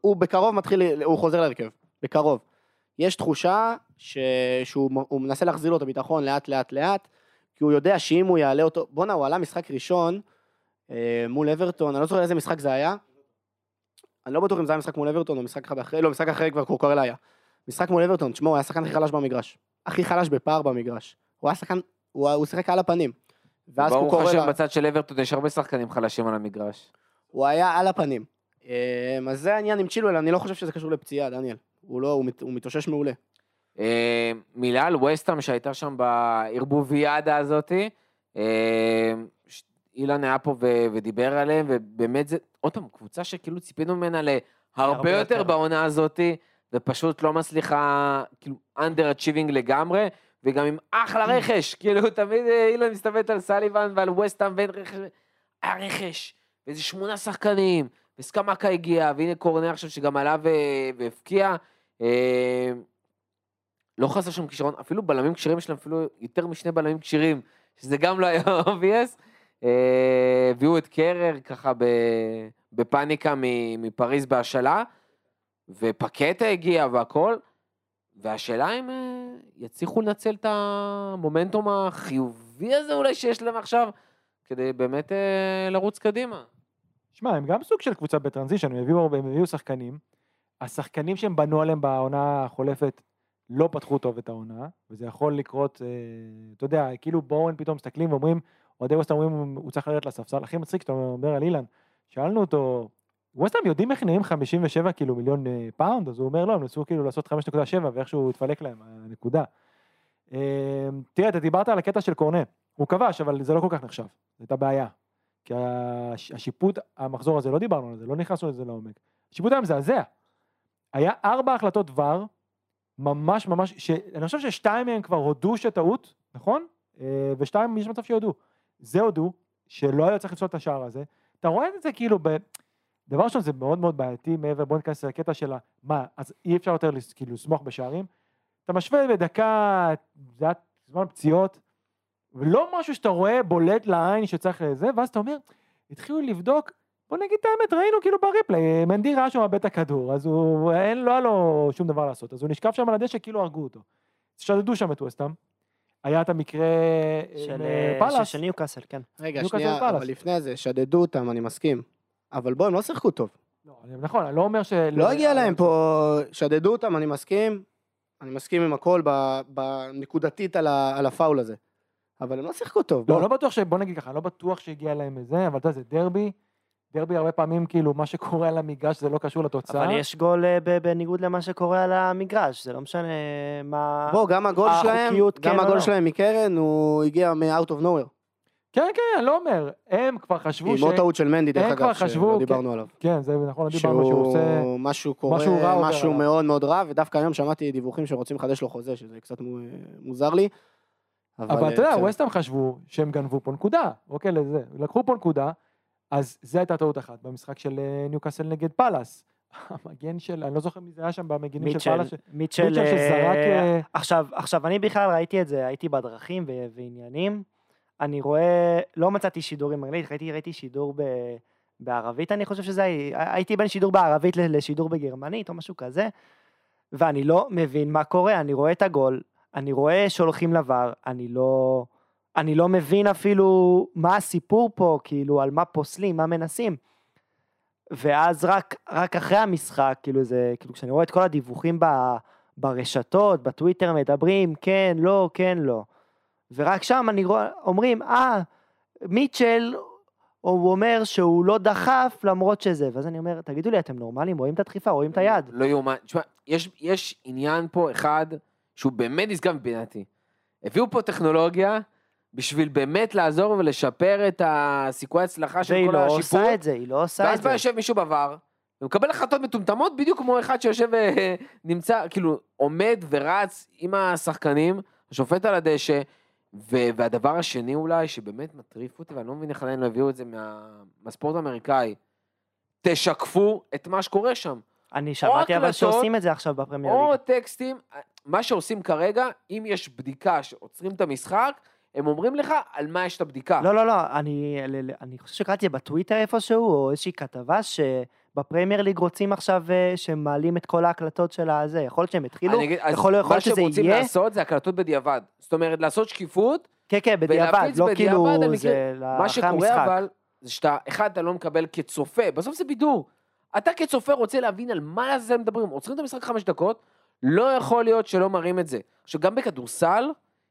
הוא בקרוב מתחיל, הוא חוזר להרכב, בקרוב. יש תחושה ש... שהוא הוא מנסה להחזיר לו את הביטחון לאט לאט לאט, כי הוא יודע שאם הוא יעלה אותו, בואנה, הוא עלה משחק ראשון אה, מול אברטון, אני לא זוכר איזה משחק זה היה. אני לא בטוח אם זה היה משחק מול אברטון או משחק אחד אחרי, לא, משחק אחרי כבר קורקורלה היה. משחק מול אברטון, תשמעו, הוא היה השחקן הכי חלש במגרש. הכי חלש בפער במגרש. הוא היה שחקן, הוא, הוא שיחק על הפנים. ואז ברוך קורקורלה, השם בצד של אברטון יש הרבה שחקנים חלשים על המגרש. הוא היה על הפנים. אה, אז זה העניין עם צ'ילואל, אני לא חושב שזה קשור לפציעה, דניאל. הוא לא, הוא, מת, הוא מתאושש מעולה. אה, מילה על וסטאם שהייתה שם בערבוביאדה הזאתי. ש- אילן היה פה ו- ודיבר עליהם, ובאמת זה, עוד פעם, קבוצה שכאילו ציפינו ממנה להרבה הרבה יותר יותר. בעונה הזאתי, ופשוט לא מצליחה, כאילו, under achieving לגמרי, וגם עם אחלה רכש, [laughs] כאילו, תמיד אה, אילן מסתובבת על סליבן ועל וסטאם ואין רכש, היה רכש, ואיזה שמונה שחקנים, וסקמקה הגיע, והנה קורנה עכשיו שגם עלה והבקיע. אה, לא חסר שם כישרון, אפילו בלמים כשירים יש להם אפילו יותר משני בלמים כשירים, שזה גם לא היה [laughs] obvious. אה, הביאו את קרר ככה בפאניקה מפריז בהשאלה, ופקטה הגיע והכל, והשאלה אם אה, יצליחו לנצל את המומנטום החיובי הזה אולי שיש להם עכשיו, כדי באמת אה, לרוץ קדימה. שמע, הם גם סוג של קבוצה בטרנזישן, הם הביאו, הם הביאו שחקנים. השחקנים שהם בנו עליהם בעונה החולפת לא פתחו טוב את העונה, וזה יכול לקרות, אה, אתה יודע, כאילו בואו פתאום מסתכלים ואומרים, אוהדי ווסטהאם אומרים, הוא צריך לרדת לספסל. הכי מצחיק, שאתה אומר על אילן, שאלנו אותו, ווסטהאם יודעים איך נראים 57 כאילו מיליון אה, פאונד? אז הוא אומר, לא, הם ניסו כאילו לעשות 5.7 ואיכשהו התפלק להם, הנקודה. אה, תראה, אתה דיברת על הקטע של קורנה, הוא כבש, אבל זה לא כל כך נחשב, זו הייתה בעיה. כי הש- השיפוט, המחזור הזה, לא דיברנו על זה, לא נכנסנו לזה לעומק. השיפוט היה מזעזע. היה ארבע החלטות ור, ממש ממש, שאני חושב ששתיים מהם כבר הודו שטעות, נכון? אה, ושתיים, יש מצב שיודו. זה הודו, שלא היה צריך לפסול את השער הזה. אתה רואה את זה כאילו, ב... דבר ראשון זה מאוד מאוד בעייתי מעבר, בוא ניכנס לקטע של. מה, אז אי אפשר יותר כאילו לסמוך בשערים? אתה משווה בדקה, זה היה זמן פציעות, ולא משהו שאתה רואה בולט לעין שצריך לזה, ואז אתה אומר, התחילו לבדוק, בוא נגיד את האמת, ראינו כאילו בריפלי, מנדי ראה מאבד את הכדור, אז הוא, אין, לא היה לו שום דבר לעשות, אז הוא נשכב שם על הדשא כאילו הרגו אותו. שדדו שם את ווסטהאם. היה את המקרה של, עם אה, אה, פאלאס, של ניוקאסל, כן. רגע, שנייה. אבל לפני זה, שדדו אותם, אני מסכים. אבל בוא, הם לא שיחקו טוב. לא, נכון, אני לא אומר ש... לא הגיע להם פה, שדדו אותם, אני מסכים. אני מסכים עם הכל ב- בנקודתית על הפאול הזה. אבל הם לא שיחקו טוב. לא. לא בטוח ש... בוא נגיד ככה, לא בטוח שהגיע להם איזה, אבל אתה יודע, זה דרבי. דרבי הרבה פעמים, כאילו, מה שקורה על המגרש זה לא קשור לתוצאה. אבל יש גול אה, ב- בניגוד למה שקורה על המגרש, זה לא משנה מה... בוא, גם הגול שלהם, גם כן הגול לא. שלהם מקרן, הוא הגיע מ-out of nowhere. כן, כן, אני לא אומר. הם כבר חשבו עם ש... עוד טעות של מנדי, דרך אגב, חשבו, שלא כן. דיברנו עליו. כן, זה נכון, לא דיברנו שהוא עושה... משהו קורה, משהו רע עובר משהו עליו. מאוד מאוד רע, ודווקא היום שמעתי דיווחים שרוצים לחדש לו חוזה, שזה קצת מו- מוזר לי. אבל אתה יודע, בסדר. ווסטהאם חשבו שהם גנבו פה נקודה. אוקיי, לזה. לקחו פה נקודה, אז זו הייתה טעות אחת במשחק של אה, ניוקאסל נגד פאלאס. [laughs] המגן של, אני לא זוכר מי זה היה שם במגינים של מיטשל, פאלאס. ש- מיטשל, מיטשל שזרק, אה, אה, עכשיו, עכשיו, אני בכלל ראיתי את זה, הייתי בדרכים ו- ועניינים, אני רואה, לא מצאתי שידורים אנגלית, ראיתי, ראיתי שידור ב, בערבית, אני חושב שזה, הייתי בין שידור בערבית לשידור בגרמנית או משהו כזה, ואני לא מבין מה קורה, אני רואה את הגול, אני רואה שהולכים לבר, אני לא, אני לא מבין אפילו מה הסיפור פה, כאילו, על מה פוסלים, מה מנסים. ואז רק, רק אחרי המשחק, כאילו זה, כאילו כשאני רואה את כל הדיווחים ב, ברשתות, בטוויטר מדברים, כן, לא, כן, לא. ורק שם אני רואה, אומרים, אה, מיטשל, הוא אומר שהוא לא דחף למרות שזה, ואז אני אומר, תגידו לי, אתם נורמלים? רואים את הדחיפה, רואים את היד. לא יאומן. תשמע, יש, יש עניין פה אחד שהוא באמת נשגב מבינתי. הביאו פה טכנולוגיה בשביל באמת לעזור ולשפר את הסיכוי ההצלחה של והיא כל לא השיפור. עושה את זה, היא לא עושה ואז את בא זה. יושב מישהו בVAR, ומקבל החלטות מטומטמות בדיוק כמו אחד שיושב ונמצא, כאילו, עומד ורץ עם השחקנים. השופט על הדשא, ו- והדבר השני אולי, שבאמת מטריף אותי, ואני לא מבין איך עדיין לא הביאו את זה מה- מהספורט האמריקאי, תשקפו את מה שקורה שם. אני שמעתי אבל הקלטות, שעושים את זה עכשיו בפרמייר או ליג. טקסטים, מה שעושים כרגע, אם יש בדיקה שעוצרים את המשחק, הם אומרים לך על מה יש את הבדיקה. לא, לא, לא, אני, אני חושב שקראתי בטוויטר איפשהו, או איזושהי כתבה שבפרמייר ליג רוצים עכשיו אה, שמעלים את כל ההקלטות של הזה. יכול להיות שהם התחילו, אני אגיד, יכול מה להיות שזה שהם רוצים יהיה, לעשות זה הקלטות בדיעבד. זאת אומרת, לעשות שקיפות, כן, כן, בדיעבד, לא בדיעבד כאילו זה מה שקורה. אבל, זה שאתה, אחד, אתה לא מקבל כצופה, בסוף זה בידור. אתה כצופה רוצה להבין על מה זה מדברים, עוצרים את המשחק חמש דקות, לא יכול להיות שלא מראים את זה. עכשיו, גם בכדורסל,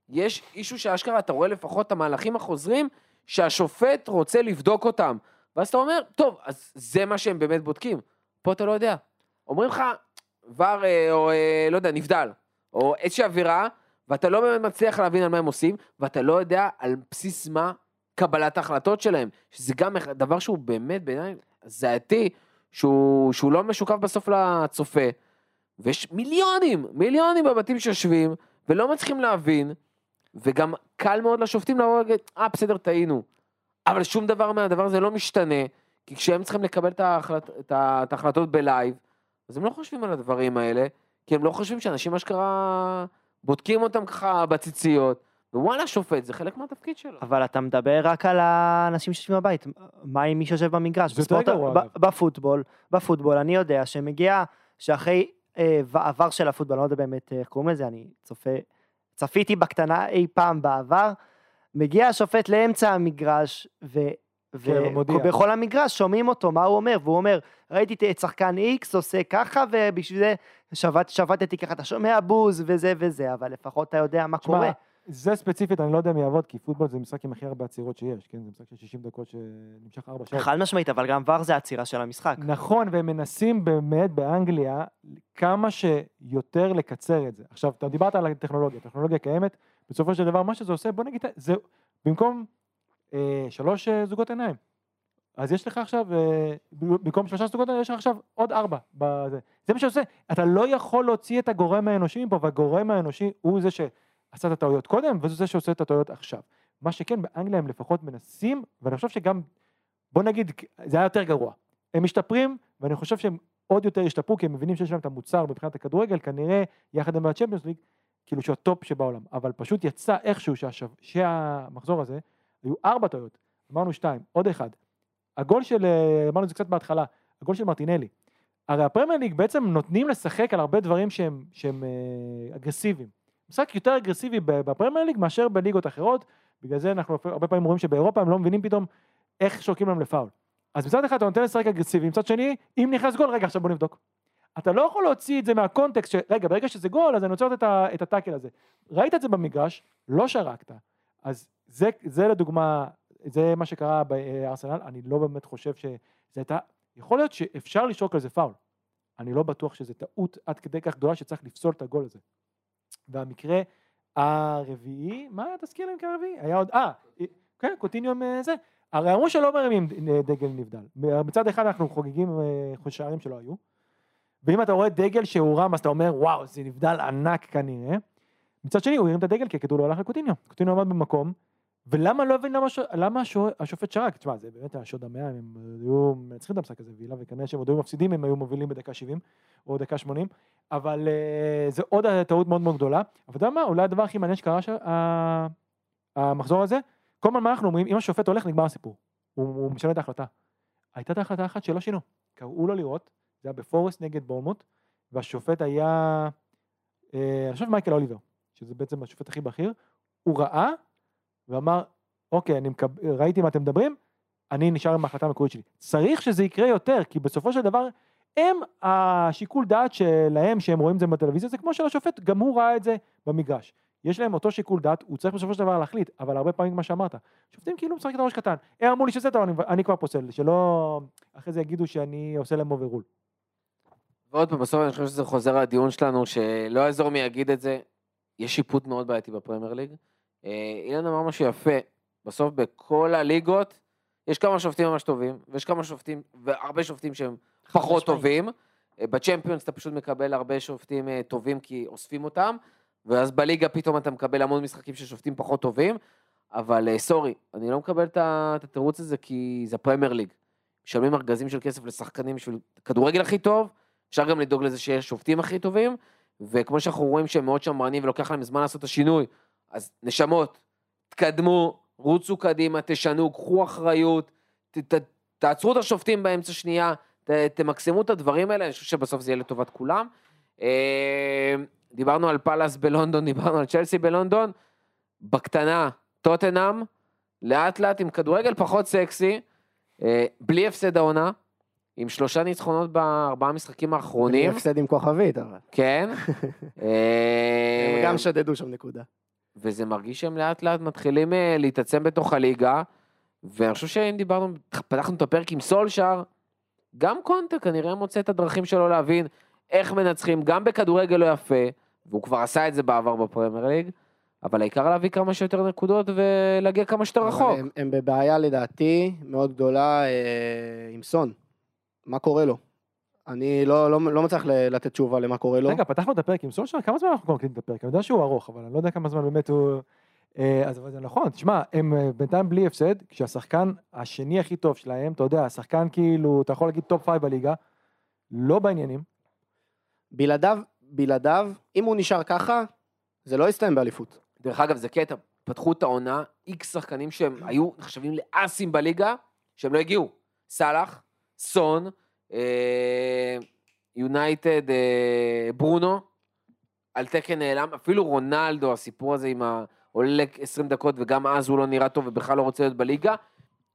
יש אישו שאשכרה, אתה ור לפחות את המהלכים החוזרים, שהשופט רוצה לבדוק אותם. ואז אתה אומר, טוב, אז זה מה שהם באמת בודקים. פה אתה לא יודע. אומרים לך, ור, אה, או אה, לא יודע, נבדל, או איזושהי עבירה, ואתה לא באמת מצליח להבין על מה הם עושים, ואתה לא יודע על בסיס מה קבלת ההחלטות שלהם. שזה גם דבר שהוא באמת בעיניי זעתי, שהוא, שהוא לא משוקף בסוף לצופה. ויש מיליונים, מיליונים בבתים שיושבים, ולא מצליחים להבין, וגם קל מאוד לשופטים לבוא ולהגיד, אה, בסדר, טעינו. אבל שום דבר מהדבר הזה לא משתנה, כי כשהם צריכים לקבל את, ההחלט, את, ה, את ההחלטות בלייב, אז הם לא חושבים על הדברים האלה, כי הם לא חושבים שאנשים אשכרה בודקים אותם ככה בציציות, ווואלה, שופט, זה חלק מהתפקיד שלו. אבל אתה מדבר רק על האנשים שיושבים בבית, מה עם מי שיושב במגרש? זה יותר בספורט- גרוע. בפוטבול, בפוטבול אני יודע שמגיע, שאחרי אה, עבר של הפוטבול, אני לא יודע באמת איך קוראים לזה, אני צופה, צפיתי בקטנה אי פעם בעבר, מגיע השופט לאמצע המגרש, ו... כן. ובכל המגרש שומעים אותו, מה הוא אומר, והוא אומר, ראיתי את שחקן איקס עושה ככה, ובשביל זה שבת, שבתתי ככה, אתה שומע בוז וזה וזה, אבל לפחות אתה יודע מה תשמע, קורה. זה ספציפית, אני לא יודע אם יעבוד, כי פוטבול זה משחק עם הכי הרבה עצירות שיש, כן? זה משחק של 60 דקות שנמשך 4 שעות. חד משמעית, אבל גם ור זה עצירה של המשחק. נכון, והם מנסים באמת באנגליה כמה שיותר לקצר את זה. עכשיו, אתה דיברת על הטכנולוגיה, הטכנולוגיה קיימת, בסופו של דבר מה שזה עושה, בוא נגיד, זה במקום אה, שלוש אה, זוגות עיניים. אז יש לך עכשיו, אה, במקום שלושה זוגות עיניים, יש לך עכשיו עוד ארבע. בזה. זה מה שעושה, אתה לא יכול להוציא את הגורם האנושי מפה, והגורם האנושי הוא זה שעשה את הטעויות קודם, וזה זה שעושה את הטעויות עכשיו. מה שכן, באנגליה הם לפחות מנסים, ואני חושב שגם, בוא נגיד, זה היה יותר גרוע. הם משתפרים, ואני חושב שהם עוד יותר ישתפרו, כי הם מבינים שיש להם את המוצר מבחינת הכדורגל, כנראה, יחד עם הצ'מפיונס ליג, כאילו שהטופ שבעולם. אבל פשוט יצא איכשהו שהשו... שהמחזור הזה, היו ארבע טעויות, אמרנו שתיים, עוד אחד. הגול של, אמרנו את זה קצת בהתחלה, הגול של מרטינלי. הרי הפרמייר ליג בעצם נותנים לשחק על הרבה דברים שהם, שהם אה, אגרסיביים. משחק יותר אגרסיבי בפרמייר ליג מאשר בליגות אחרות, בגלל זה אנחנו הרבה פעמים רואים שבאירופה הם לא מבינים פתאום איך שורקים להם לפאול. אז מצד אחד אתה נותן לשחק אגרסיבי, מצד שני, אם נכנס גול, רגע, עכשיו בוא נבדוק. אתה לא יכול להוציא את זה מהקונטקסט, רגע, ברגע שזה גול, אז אני רוצה ה- את ה tackle הזה. ראית את זה במגרש, לא שרקת. אז זה, זה לדוגמה, זה מה שקרה בארסנל, אני לא באמת חושב שזה הייתה, יכול להיות שאפשר לשרוק על זה פאול. אני לא בטוח שזו טעות עד כדי כך גדולה שצריך לפסול את הגול הזה. והמקרה הרביעי, מה תזכיר לי מקרה הרביעי? היה עוד, אה, כן, קוטיניו אה, זה. הרי אמרו שלא מרימים דגל נבדל. מצד אחד אנחנו חוגגים אה, שערים שלא היו, ואם אתה רואה דגל שהורם אז אתה אומר וואו זה נבדל ענק כנראה. מצד שני הוא הרים את הדגל כי הכדור לא הלך לקוטיניו. קוטיניו עמד במקום, ולמה לא הבין למה. למה השו... השופט שרק? תשמע זה באמת היה שוד המאה, הם היו מנצחים את המשחק הזה וילה וכנראה שהם עוד היו מפסידים אם היו מובילים בדקה 70 או דקה 80, אבל uh, זה עוד טעות מאוד מאוד גדולה. אבל אתה יודע מה, אולי הדבר הכי מעניין שקרה ש... ה... המחזור הזה, כל הזמן מה אנחנו אומרים, אם השופט הולך נגמר הסיפור, הוא, הוא משנה את ההחלטה. הייתה את ההחלטה אחת שלא שינו, קראו לו לראות, זה היה בפורסט נגד בורמוט, והשופט היה, אה, אני חושב מייקל אוליבר, שזה בעצם השופט הכי בכיר, הוא ראה ואמר, אוקיי, אני מקב... ראיתי מה אתם מדברים, אני נשאר עם ההחלטה המקורית שלי. צריך שזה יקרה יותר, כי בסופו של דבר, הם, השיקול דעת שלהם, שהם רואים את זה בטלוויזיה, זה כמו של השופט, גם הוא ראה את זה במגרש. יש להם אותו שיקול דעת, הוא צריך בסופו של דבר להחליט, אבל הרבה פעמים מה שאמרת, שופטים כאילו משחק את הראש קטן, הם אמרו לי שזה טוב, אני, אני כבר פוסל, שלא אחרי זה יגידו שאני עושה להם overrule. ועוד פעם, בסוף אני חושב שזה חוזר לדיון שלנו, שלא יעזור מי יגיד את זה, יש שיפוט מאוד בעייתי בפרמייר ליג. אה, אילן אמר משהו יפה, בסוף בכל הליגות, יש כמה שופטים ממש טובים, ויש כמה שופטים, והרבה שופטים שהם פחות. טובים. אה, בצ'מפיונס אתה פשוט מקבל הרבה שופטים אה, טובים כי אוספים אותם, ואז בליגה פתאום אתה מקבל המון משחקים של שופטים פחות טובים, אבל סורי, אני לא מקבל את התירוץ הזה כי זה פרמייר ליג. משלמים ארגזים של כסף לשחקנים בשביל כדורגל הכי טוב, אפשר גם לדאוג לזה שיש שופטים הכי טובים, וכמו שאנחנו רואים שהם מאוד שמרנים ולוקח להם זמן לעשות את השינוי, אז נשמות, תקדמו, רוצו קדימה, תשנו, קחו אחריות, ת, ת, תעצרו את השופטים באמצע שנייה, ת, תמקסמו את הדברים האלה, אני חושב שבסוף זה יהיה לטובת כולם. אה, דיברנו על פאלאס בלונדון, דיברנו על צ'לסי בלונדון, בקטנה, טוטנאם, לאט לאט עם כדורגל פחות סקסי, אה, בלי הפסד העונה, עם שלושה ניצחונות בארבעה משחקים האחרונים, הפסד עם כוכבית, אבל. כן. [laughs] אה, הם גם שדדו שם נקודה. וזה מרגיש שהם לאט לאט מתחילים אה, להתעצם בתוך הליגה, ואני חושב שאם דיברנו, פתחנו את הפרק עם סולשאר, גם קונטה כנראה מוצא את הדרכים שלו להבין איך מנצחים, גם בכדורגל לא יפה, והוא כבר עשה את זה בעבר בפרמייר ליג, אבל העיקר להביא כמה שיותר נקודות ולהגיע כמה שיותר רחוק. הם, הם בבעיה לדעתי מאוד גדולה אה, עם סון. מה קורה לו? אני לא, לא, לא מצליח ל- לתת תשובה למה קורה לו. רגע, פתחנו את הפרק עם סולשר? כמה זמן אנחנו כבר מקליטים את הפרק? אני יודע שהוא ארוך, אבל אני לא יודע כמה זמן באמת הוא... אה, אז אבל זה נכון, תשמע, הם אה, בינתיים בלי הפסד, כשהשחקן השני הכי טוב שלהם, אתה יודע, השחקן כאילו, אתה יכול להגיד top five בליגה, לא בעניינים, בלעדיו, בלעדיו, אם הוא נשאר ככה, זה לא יסתיים באליפות. דרך אגב, זה קטע, פתחו את העונה, איקס שחקנים שהם היו נחשבים לאסים בליגה, שהם לא הגיעו. סאלח, סון, אה, יונייטד, אה, ברונו, על תקן נעלם, אפילו רונלדו, הסיפור הזה עם ה... עולה 20 דקות, וגם אז הוא לא נראה טוב ובכלל לא רוצה להיות בליגה.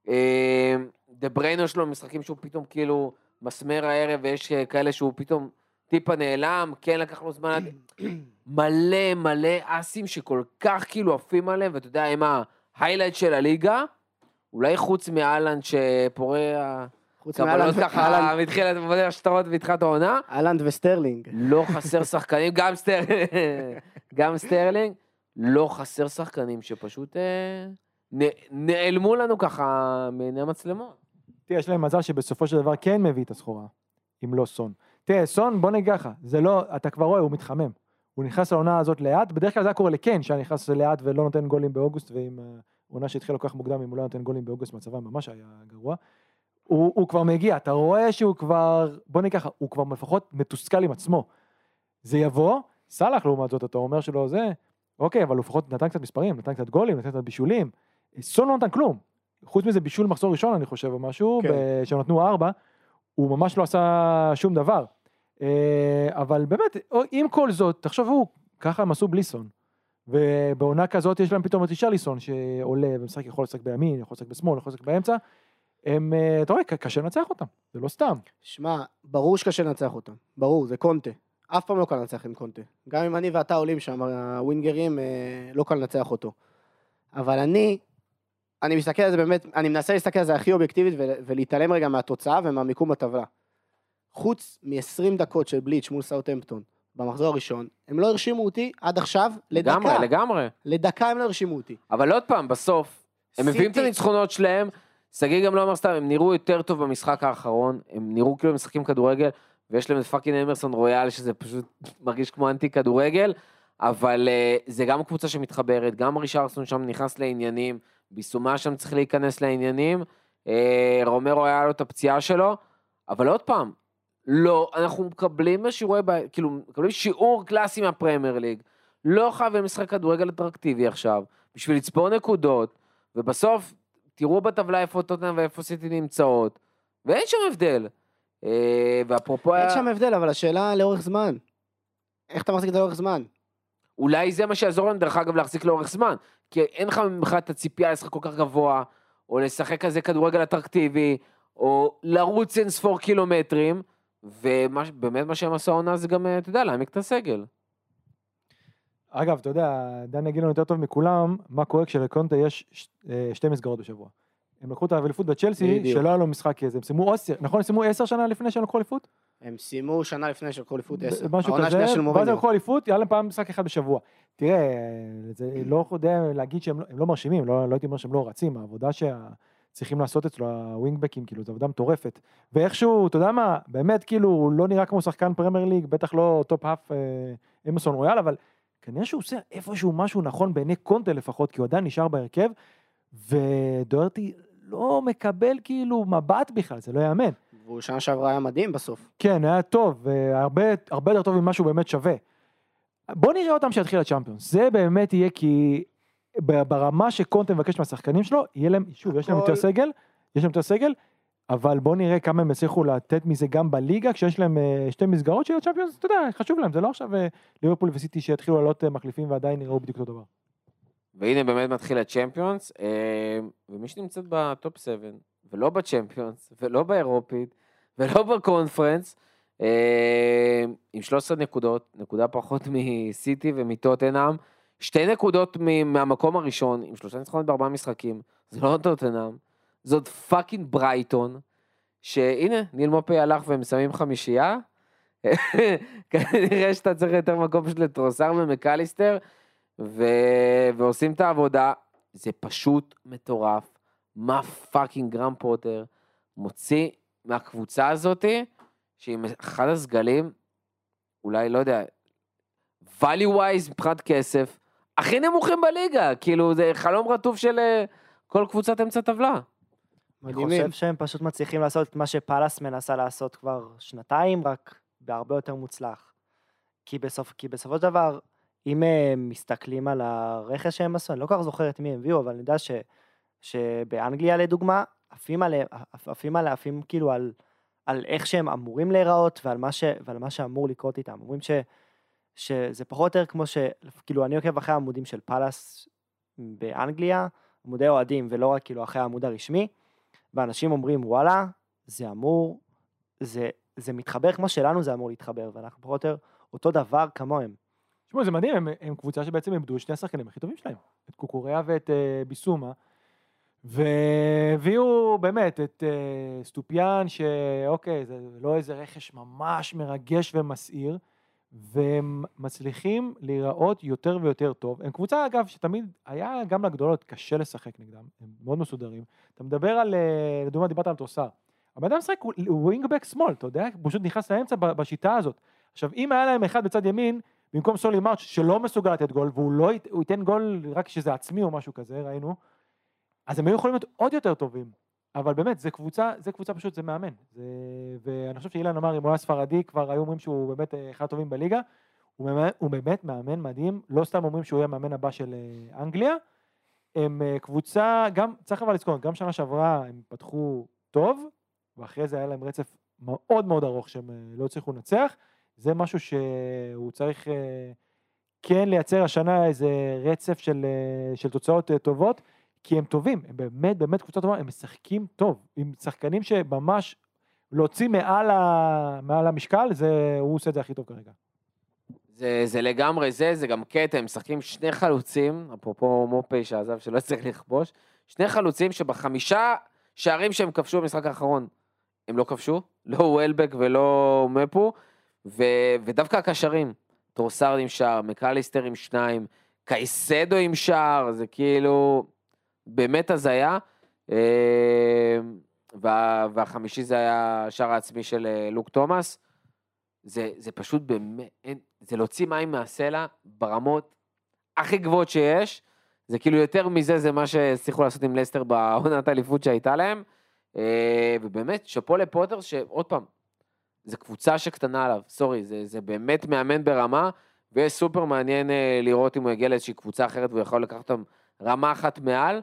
אה, דה בריינו יש לו משחקים שהוא פתאום כאילו מסמר הערב, ויש אה, כאלה שהוא פתאום טיפה נעלם, כן לקח לו זמן, [clears throat] מלא מלא אסים שכל כך כאילו עפים עליהם, ואתה יודע, הם ההיילייט של הליגה, אולי חוץ מאלנד שפורע חוץ קבלות מאלנד- ככה אהלנד- מתחילת השטרות והתחילת העונה, אהלנד וסטרלינג. לא חסר שחקנים, גם סטרלינג, גם סטרלינג, לא חסר שחקנים שפשוט אה, נ- נעלמו לנו ככה מעיני המצלמות. תראה, יש להם מזל שבסופו של דבר כן מביא את הסחורה, אם לא סון. תראה, סון, בוא נגיד ככה, זה לא, אתה כבר רואה, הוא מתחמם. הוא נכנס לעונה הזאת לאט, בדרך כלל זה היה קורה לקן, שהיה נכנס לאט ולא נותן גולים באוגוסט, ועם העונה שהתחילה כל כך מוקדם, אם הוא לא נותן גולים באוגוסט, מצבם ממש היה גרוע. הוא, הוא כבר מגיע, אתה רואה שהוא כבר, בוא נגיד ככה, הוא כבר לפחות מתוסכל עם עצמו. זה יבוא, סאלח לעומת זאת, אתה אומר שלא זה, אוקיי, אבל הוא לפחות נתן קצת מספרים, נתן קצת גולים, נתן קצת בישולים. סון לא נתן כלום. חוץ מזה בישול מחזור ראשון, אני חושב, או משהו, כן. ב- שנתנו ארבע, הוא ממש לא עשה שום דבר. אה, אבל באמת, עם כל זאת, תחשבו, ככה הם עשו בלי סון. ובעונה כזאת יש להם פתאום את רישרליסון שעולה ומשחק, יכול לשחק בימין, יכול לשחק בשמאל, יכול לשחק באמצע. הם, אה, אתה רואה, קשה לנצח אותם, זה לא סתם. שמע, ברור שקשה לנצח אותם. ברור, זה קונטה. אף פעם לא קל לנצח עם קונטה. גם אם אני ואתה עולים שם, הווינגרים, אה, לא קל לנצח אותו. אבל אני, אני מסתכל על זה באמת, אני מנסה להסתכל על זה הכי אובייקטיבית ולהתעלם רגע מהתוצאה ומהמיקום בטבלה. חוץ מ-20 דקות של בליץ' מול סאוטהמפטון במחזור הראשון, הם לא הרשימו אותי עד עכשיו לדקה. לגמרי, לגמרי. לדקה הם לא הרשימו אותי. אבל עוד פעם, בסוף, הם מביאים את הניצחונות שלהם, שגיא גם לא אמר סתם, הם נראו יותר טוב במשחק האחרון, הם נראו כאילו הם משחקים כדורגל, ויש להם את fucking אמרסון רויאל, שזה פשוט מרגיש כמו אנטי כדורגל, אבל uh, זה גם קבוצה שמתחברת, גם רישרליסון שם נכנס לעניינים, ביסומה שם צריך להיכנס לעניינים, uh, רומרו היה לו את הפציעה שלו, אבל עוד פעם, לא, אנחנו מקבלים שיעורי, כאילו, מקבלים שיעור קלאסי מהפרמייר ליג, לא חייבים לשחק כדורגל אטרקטיבי עכשיו, בשביל לצבור נקודות, ובסוף, תראו בטבלה איפה טוטנאם ואיפה סיטי נמצאות, ואין שם הבדל. אה, ואפרופו, אין שם הבדל, אבל השאלה לאורך זמן. איך אתה מחזיק את זה לאורך זמן? אולי זה מה שיעזור להם, דרך אגב, להחזיק לאורך זמן. כי אין לך בכלל את הציפייה לשחק כל כך גבוה, או לשחק כזה כדורגל אטרקטיבי, או לרוץ אין ספור קילומטרים, ובאמת מה שהם עשו העונה זה גם, אה, אתה יודע, להעמיק את הסגל. אגב, אתה יודע, דן יגיד לנו יותר טוב מכולם, מה קורה כשלקונטה יש אה, שתי מסגרות בשבוע. הם לקחו את האליפות בצ'לסי. שלא היה לו משחק איזה, הם סיימו עשר, נכון? הם סיימו עשר שנה לפני שהם לקחו אליפות? הם סיימו שנה לפני שלקחו אליפות 10. משהו כזה, ואז הם. לקחו אליפות, היה להם פעם משחק אחד בשבוע. תראה, זה לא יודע להגיד שהם לא- לא מרשימים, לא לא הייתי אומר שהם לא רצים, העבודה שצריכים לעשות אצלו, הווינגבקים, כאילו, זו עבודה מטורפת. ואיכשהו, אתה יודע מה, באמת, כאילו, הוא לא נראה כמו שחקן פרמייר ליג, בטח לא top half אה, רויאל, אבל כנראה שהוא עושה איפשהו משהו נכון בעיני קונטה לפחות, כי הוא עדיין נשאר בהרכב, ודוארטי לא מקבל כאילו מבט בכלל, זה לא ייאמן. והוא שנה שעברה היה מדהים בסוף. כן, היה טוב, והרבה הרבה יותר טוב ממה שהוא באמת שווה. בוא נראה אותם שיתחיל הצ'אמפיונס, זה באמת יהיה כי ברמה שקונטה מבקש מהשחקנים שלו, יהיה להם, שוב, יש להם יותר הכל- סגל, יש להם יותר סגל, אבל בוא נראה כמה הם יצליחו לתת מזה גם בליגה, כשיש להם אה, שתי מסגרות של הצ'אמפיונס, אתה יודע, חשוב להם, זה לא עכשיו אה, ליברפול וסיטי שיתחילו לעלות אה, מחליפים ועדיין יראו בדיוק אותו דבר. והנה באמת מתחיל הצ'מפיונס, ומי שנמצאת ב top 7, ולא בצ'מפיונס, ולא באירופית, ולא בקונפרנס, עם 13 נקודות, נקודה פחות [laughs] מסיטי ומטוטנאם, שתי נקודות מהמקום הראשון, עם שלושה ניצחונות בארבעה משחקים, זה לא טוטנאם, זאת fucking ברייטון, שהנה, ניל מופאי הלך והם שמים חמישייה, [laughs] כנראה שאתה צריך יותר מקום פשוט לטרוסארד ומקליסטר, ו... ועושים את העבודה, זה פשוט מטורף. מה פאקינג גרם פוטר מוציא מהקבוצה הזאתי, שהיא אחד הסגלים, אולי, לא יודע, value wise מבחינת כסף, הכי נמוכים בליגה, כאילו זה חלום רטוב של אה, כל קבוצת אמצע טבלה. אני מדהימים. חושב שהם פשוט מצליחים לעשות את מה שפאלאס מנסה לעשות כבר שנתיים, רק בהרבה יותר מוצלח. כי, בסופ, כי בסופו של דבר, אם אה, מסתכלים על הרכש שהם עשו, אני לא כל כך זוכר את מי הם הביאו, אבל אני יודע ש, שבאנגליה לדוגמה, עפים על, עפים על, עפים כאילו על, על איך שהם אמורים להיראות ועל מה, ש, ועל מה שאמור לקרות איתם. אומרים ש, שזה פחות או יותר כמו ש... כאילו, אני עוקב אחרי העמודים של פאלאס באנגליה, עמודי אוהדים, ולא רק כאילו אחרי העמוד הרשמי. ואנשים אומרים וואלה, זה אמור, זה, זה מתחבר כמו שלנו זה אמור להתחבר, ואנחנו פחות או יותר אותו דבר כמוהם. תשמעו, זה מדהים, הם, הם קבוצה שבעצם איבדו את שני השחקנים הכי טובים שלהם, את קוקוריאה ואת אה, ביסומה, והביאו באמת את אה, סטופיאן, שאוקיי, זה לא איזה רכש ממש מרגש ומסעיר, והם מצליחים להיראות יותר ויותר טוב. הם קבוצה, אגב, שתמיד היה גם לגדולות קשה לשחק נגדם, הם מאוד מסודרים. אתה מדבר על, אה, לדוגמה, דיברת על טרוסר. הבן אדם משחק, הוא ווינגבק שמאל, אתה יודע? הוא פשוט נכנס לאמצע בשיטה הזאת. עכשיו, אם היה להם אחד בצד ימין, במקום סולי מרץ' שלא מסוגל לתת גול, והוא לא ייתן גול רק כשזה עצמי או משהו כזה, ראינו, אז הם היו יכולים להיות עוד יותר טובים. אבל באמת, זה קבוצה, זה קבוצה פשוט, זה מאמן. זה, ואני חושב שאילן אמר, אם הוא היה ספרדי, כבר היו אומרים שהוא באמת אה, אחד הטובים בליגה. הוא באמת, הוא באמת מאמן מדהים, לא סתם אומרים שהוא יהיה המאמן הבא של אה, אנגליה. הם אה, קבוצה, גם, צריך אבל לזכור, גם שנה שעברה הם פתחו טוב, ואחרי זה היה להם רצף מאוד מאוד ארוך שהם לא הצליחו לנצח. זה משהו שהוא צריך כן לייצר השנה איזה רצף של, של תוצאות טובות, כי הם טובים, הם באמת באמת קבוצה טובה, הם משחקים טוב, עם שחקנים שממש להוציא מעל, ה, מעל המשקל, זה, הוא עושה את זה הכי טוב כרגע. זה, זה לגמרי זה, זה גם קטע, הם משחקים שני חלוצים, אפרופו מופי שעזב שלא צריך לכבוש, שני חלוצים שבחמישה שערים שהם כבשו במשחק האחרון, הם לא כבשו, לא וולבק ולא מפו, ו, ודווקא הקשרים, טרוסארד עם שער, מקליסטר עם שניים, קייסדו עם שער, זה כאילו באמת הזיה. אה, וה, והחמישי זה היה השער העצמי של אה, לוק תומאס. זה, זה פשוט באמת, זה להוציא מים מהסלע ברמות הכי גבוהות שיש. זה כאילו יותר מזה, זה מה שהצליחו לעשות עם לסטר בעונת האליפות שהייתה להם. אה, ובאמת, שאפו לפוטר, שעוד פעם, זו קבוצה שקטנה עליו, סורי, זה, זה באמת מאמן ברמה, ויהיה סופר מעניין לראות אם הוא יגיע לאיזושהי קבוצה אחרת והוא יכול לקחת אותם רמה אחת מעל.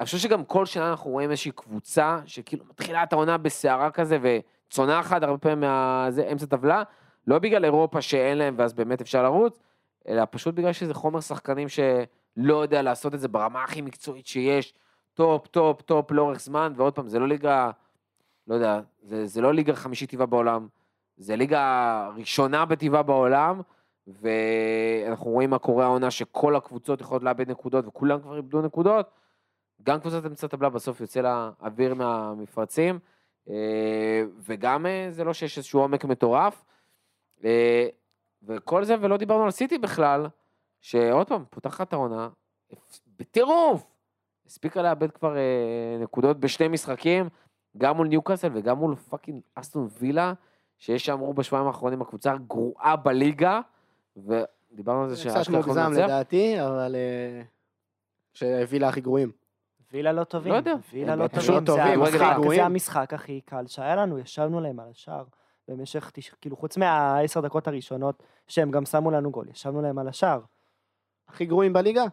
אני חושב שגם כל שנה אנחנו רואים איזושהי קבוצה שכאילו מתחילה את העונה בסערה כזה וצונחת הרבה פעמים מאמצע טבלה, לא בגלל אירופה שאין להם ואז באמת אפשר לרוץ, אלא פשוט בגלל שזה חומר שחקנים שלא יודע לעשות את זה ברמה הכי מקצועית שיש, top, top, top לאורך זמן, ועוד פעם, זה לא ליגה, לא יודע, זה, זה לא ליגה חמישית בטיבה בעולם, זה ליגה ראשונה בטיבה בעולם, ואנחנו רואים מה קורה העונה שכל הקבוצות יכולות לאבד נקודות וכולם כבר איבדו נקודות. גם קבוצת אמצע טבלה בסוף יוצא לה אוויר מהמפרשים, אה, וגם אה, זה לא שיש איזשהו עומק מטורף. אה, וכל זה, ולא דיברנו על סיטי בכלל, שעוד פעם, פותחת העונה, בטירוף, הספיקה לאבד כבר נקודות בשני משחקים, גם מול ניוקאסל וגם מול fucking אסטון וילה, שיש שאמרו בשבועיים האחרונים הקבוצה הגרועה בליגה, ו... דיברנו על זה שאשכרה קצת יכולים מוגזם לנצח. לדעתי, אבל... שהביא הכי גרועים. וילה לא טובים. לא יודע. וילה לא פשוט טובים. זה טובים, הכי המשחק-. זה המשחק הכי קל שהיה לנו, ישבנו להם על השער. במשך, תש- כאילו, חוץ מהעשר דקות הראשונות, שהם גם שמו לנו גול, ישבנו להם על השער. הכי גרועים בליגה?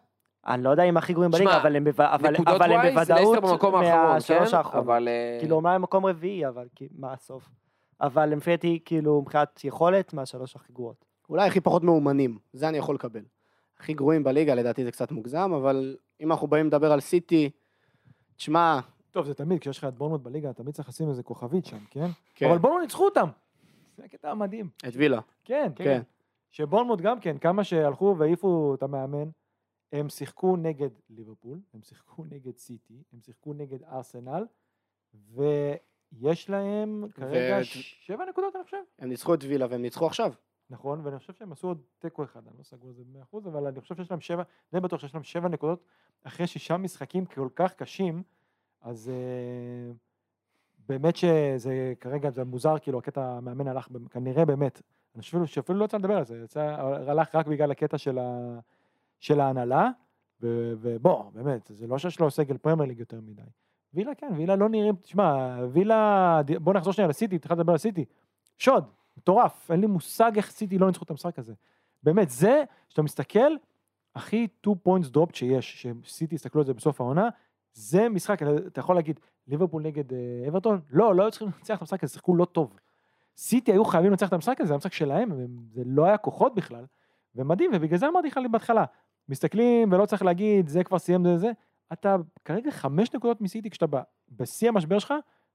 אני לא יודע אם הכי גרועים בליגה, אבל הם אבל- אבל הם זה בוודאות האחרון, מהשלוש כן? האחרונות. אבל... אה, כאילו, אומנם הם מקום רביעי, אבל מה הסוף? אבל לפי דעתי, כאילו, מבחינת יכולת, מהשלוש הכי גרועות. אולי הכי פחות מאומנים, זה אני יכול לקבל. הכי גרועים בליגה, לדעתי זה קצת מוגזם, אבל אם אנחנו באים לדבר על סיטי, תשמע, טוב, זה תמיד, כשיש לך את בורנמוט בליגה, תמיד צריך לשים איזה כוכבית שם, כן? כן, אבל בורנמוט ניצחו אותם. זה הקטע המדהים. את וילה. כן, כן. כן. שבורנמוט גם כן, כמה שהלכו והעיפו את המאמן, הם שיחקו נגד ליברפול, הם שיחקו נגד סיטי, הם שיחקו נגד ארסנל, ויש להם כרגע ו- שבע נקודות, אני חושב. הם ניצחו את וילה והם ניצחו עכשיו. נכון, ואני חושב שהם עשו עוד תיקו אחד, אני לא סגור על זה במאה אחוז, אבל אני חושב שיש להם שבע, די בטוח שיש להם שבע נקודות אחרי שישה משחקים כל כך קשים, אז אה, באמת שזה כרגע זה מוזר, כאילו הקטע המאמן הלך, כנראה באמת, אני חושב שאפילו לא יצא לדבר על זה, יצא, הלך רק בגלל הקטע של, ה, של ההנהלה, ובוא, באמת, זה לא שיש לו סגל פרמייר ליג יותר מדי. וילה כן, וילה לא נראים, תשמע, וילה, בוא נחזור שנייה לסיטי, התחלת לדבר על סיטי, שוד, מטורף, אין לי מושג איך סיטי לא ניצחו את המשחק הזה. באמת, זה, כשאתה מסתכל, הכי 2 points dropped שיש, שסיטי הסתכלו על זה בסוף העונה, זה משחק, אתה יכול להגיד, ליברפול נגד אה, אברטון? לא, לא היו צריכים לנצח את המשחק הזה, שיחקו לא טוב. סיטי היו חייבים לנצח את המשחק הזה, זה המשחק שלהם, הם- זה לא היה כוחות בכלל, ומדהים, ובגלל זה אמרתי לך בהתחלה, מסתכלים ולא צריך להגיד, זה כבר סיים זה זה, אתה כרגע חמש נקודות מסיטי כשאתה בשיא המשבר שלך,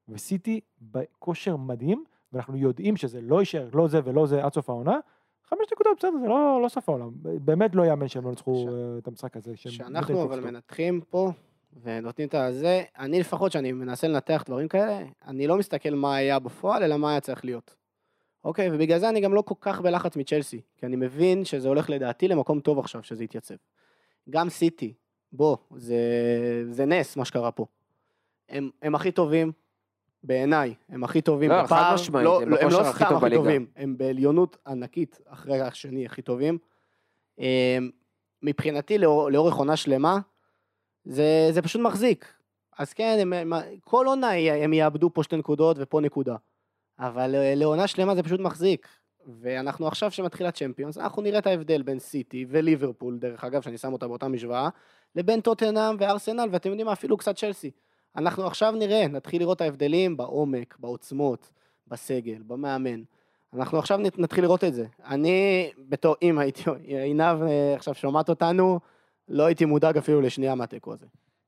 וסיטי בכושר מדהים, ואנחנו יודעים שזה לא יישאר, לא זה ולא זה עד סוף העונה, חמש נקודות, בסדר, זה לא, לא סוף העולם. באמת לא יאמן שהם לא ניצחו ש- אה, את המשחק הזה. שאנחנו אבל. מנתחים פה, ונותנים את הזה, אני לפחות, שאני מנסה לנתח דברים כאלה, אני לא מסתכל מה היה בפועל, אלא מה היה צריך להיות. אוקיי, ובגלל זה אני גם לא כל כך בלחץ מצ'לסי, כי אני מבין שזה הולך לדעתי למקום טוב עכשיו, שזה יתייצב. גם סיטי, בוא, זה, זה נס מה שקרה פה. הם, הם הכי טובים, בעיניי, הם הכי טובים לא, בפער. חד משמעית, לא, הם לא, הם בכושר לא הכי סתם טוב הכי. טובים, הם בעליונות ענקית אחרי השני הכי טובים. אמ, מבחינתי, לאור, לאורך עונה שלמה, זה, זה פשוט מחזיק. אז כן, הם, הם, כל עונה הם יאבדו פה שתי נקודות ופה נקודה. אבל אה, לעונה שלמה זה פשוט מחזיק. ואנחנו עכשיו שמתחיל הצ'מפיונס, אנחנו נראה את ההבדל בין סיטי וליברפול, דרך אגב, שאני שם אותה באותה משוואה, לבין טוטנאם וארסנל, ואתם יודעים מה, אפילו קצת צ'לסי. אנחנו עכשיו נראה, נתחיל לראות ההבדלים בעומק, בעוצמות, בסגל, במאמן. אנחנו עכשיו נת- נתחיל לראות את זה. אני, בתור, אם הייתי, עינב אה, עכשיו שומעת אותנו, לא הייתי מודאג אפילו לשנייה מהתיקו הזה.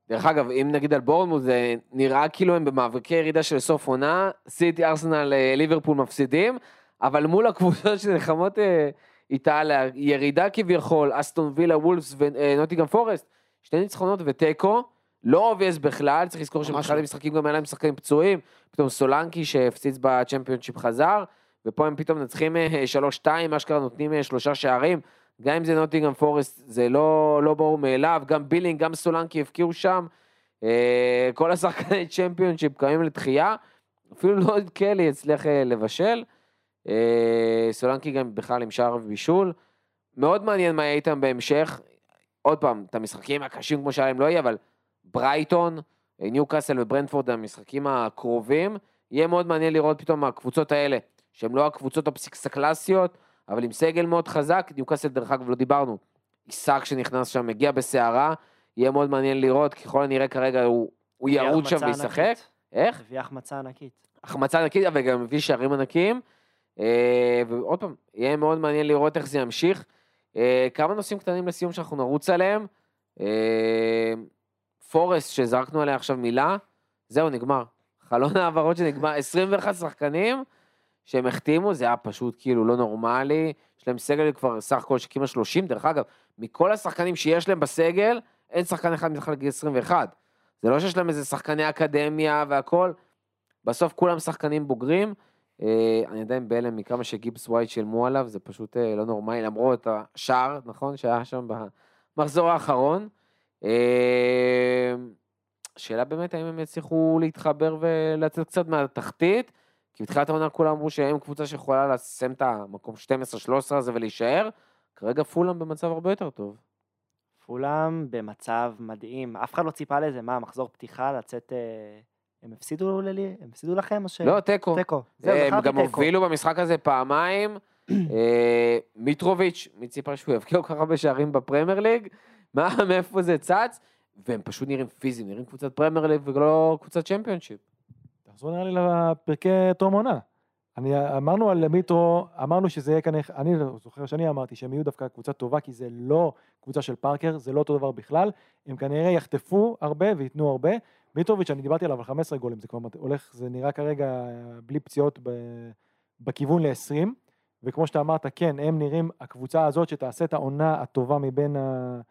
דרך אגב, אם נגיד על בורנמוט, זה נראה כאילו הם במאבקי ירידה של סוף עונה, סיטי, ארסנל, אה, ליברפול מפסידים, אבל מול הקבוצות שנלחמות אה, איתה על הירידה כביכול, אסטון וילה, וולפס ונוטינגהאם פורסט, שני ניצחונות ותיקו, לא obvious בכלל, צריך לזכור שבתחילת לא. המשחקים גם היה להם שחקנים פצועים, פתאום סולנקי שהפציץ בצ'מפיונשיפ חזר, ופה הם פתאום מנצחים אה, 3-2, אשכרה נותנים אה, שלושה שערים, גם אם זה נוטינגהאם פורסט, זה לא, לא ברור מאליו, גם בילינג, גם סולנקי הבקיעו שם, אה, כל השחקני צ'מפיונשיפ קמים לתחייה, אפילו לויד קלי הצליח אה, לבשל, אה, סולנקי גם בכלל עם שער ובישול, מאוד מעניין מה יהיה איתם בהמשך, עוד פעם, את המשחקים הקשים כמו שהיה להם לא יהיה, אבל ברייטון, אה, ניו קאסל וברנטפורד, המשחקים הקרובים, יהיה מאוד מעניין לראות פתאום הקבוצות האלה, שהן לא הקבוצות ה big six הקלאסיות, אבל עם סגל מאוד חזק, ניו קאסל דרך אגב לא דיברנו, איסק שנכנס שם, מגיע בסערה, יהיה מאוד מעניין לראות, ככל הנראה כרגע הוא, הוא ירוץ שם וישחק. איך? הביא החמצה ענקית. החמצה ענקית, אבל גם מביא שערים ענקיים. אה, ועוד פעם, יהיה מאוד מעניין לראות איך זה ימשיך. אה, כמה נושאים קטנים לסיום שאנחנו נרוץ עליהם. אה, פורסט, שזרקנו עליה עכשיו מילה, זהו, נגמר. חלון העברות שנגמר, 21 שחקנים שהם החתימו, זה היה פשוט כאילו לא נורמלי. יש להם סגל כבר סך הכל של כמעט 30, דרך אגב, מכל השחקנים שיש להם בסגל, אין שחקן אחד מתחת לגיל 21. זה לא שיש להם איזה שחקני אקדמיה והכל, בסוף כולם שחקנים בוגרים. אה, אני עדיין בהלם מכמה שגיבס ווייט שילמו עליו, זה פשוט אה, לא נורמלי, למרות השער, נכון, שהיה שם במחזור האחרון. אה, השאלה באמת האם הם יצליחו להתחבר ולצאת קצת מהתחתית, כי בתחילת העונה כולם אמרו שהם קבוצה שיכולה לסיים את המקום 12-13 הזה ולהישאר. כרגע פולאם במצב הרבה יותר טוב. פולאם במצב מדהים, אף אחד לא ציפה לזה, מה, מחזור פתיחה, לצאת... אה, הם הפסידו ללי? הם הפסידו לכם או ש... לא, תיקו. תיקו. זהו, הם גם. הובילו במשחק הזה פעמיים. [clears throat] אה, מיטרוביץ', מי ציפה שהוא יבקיע כל כך הרבה שערים בפרמייר ליג? מה, [laughs] מאיפה זה צץ? והם פשוט נראים פיזיים, נראים קבוצת פרמייר ליג ולא קבוצת צ'מפיונשיפ. תחזור נראה לי לפרקי טרום עונה. אני אמרנו על מיטרו, אמרנו שזה יהיה כנראה, אני זוכר שאני אמרתי שהם יהיו דווקא קבוצה טובה, כי זה לא קבוצה של פארקר, זה לא אותו דבר בכלל, הם כנראה יחטפו הרבה וייתנו הרבה. מיטרוביץ', אני דיברתי עליו על 15 גולים, זה כבר הולך, זה נראה כרגע בלי פציעות ב, בכיוון ל-20, וכמו שאתה אמרת, כן, הם נראים הקבוצה הזאת שתעשה את העונה הטובה מבין ה, אה,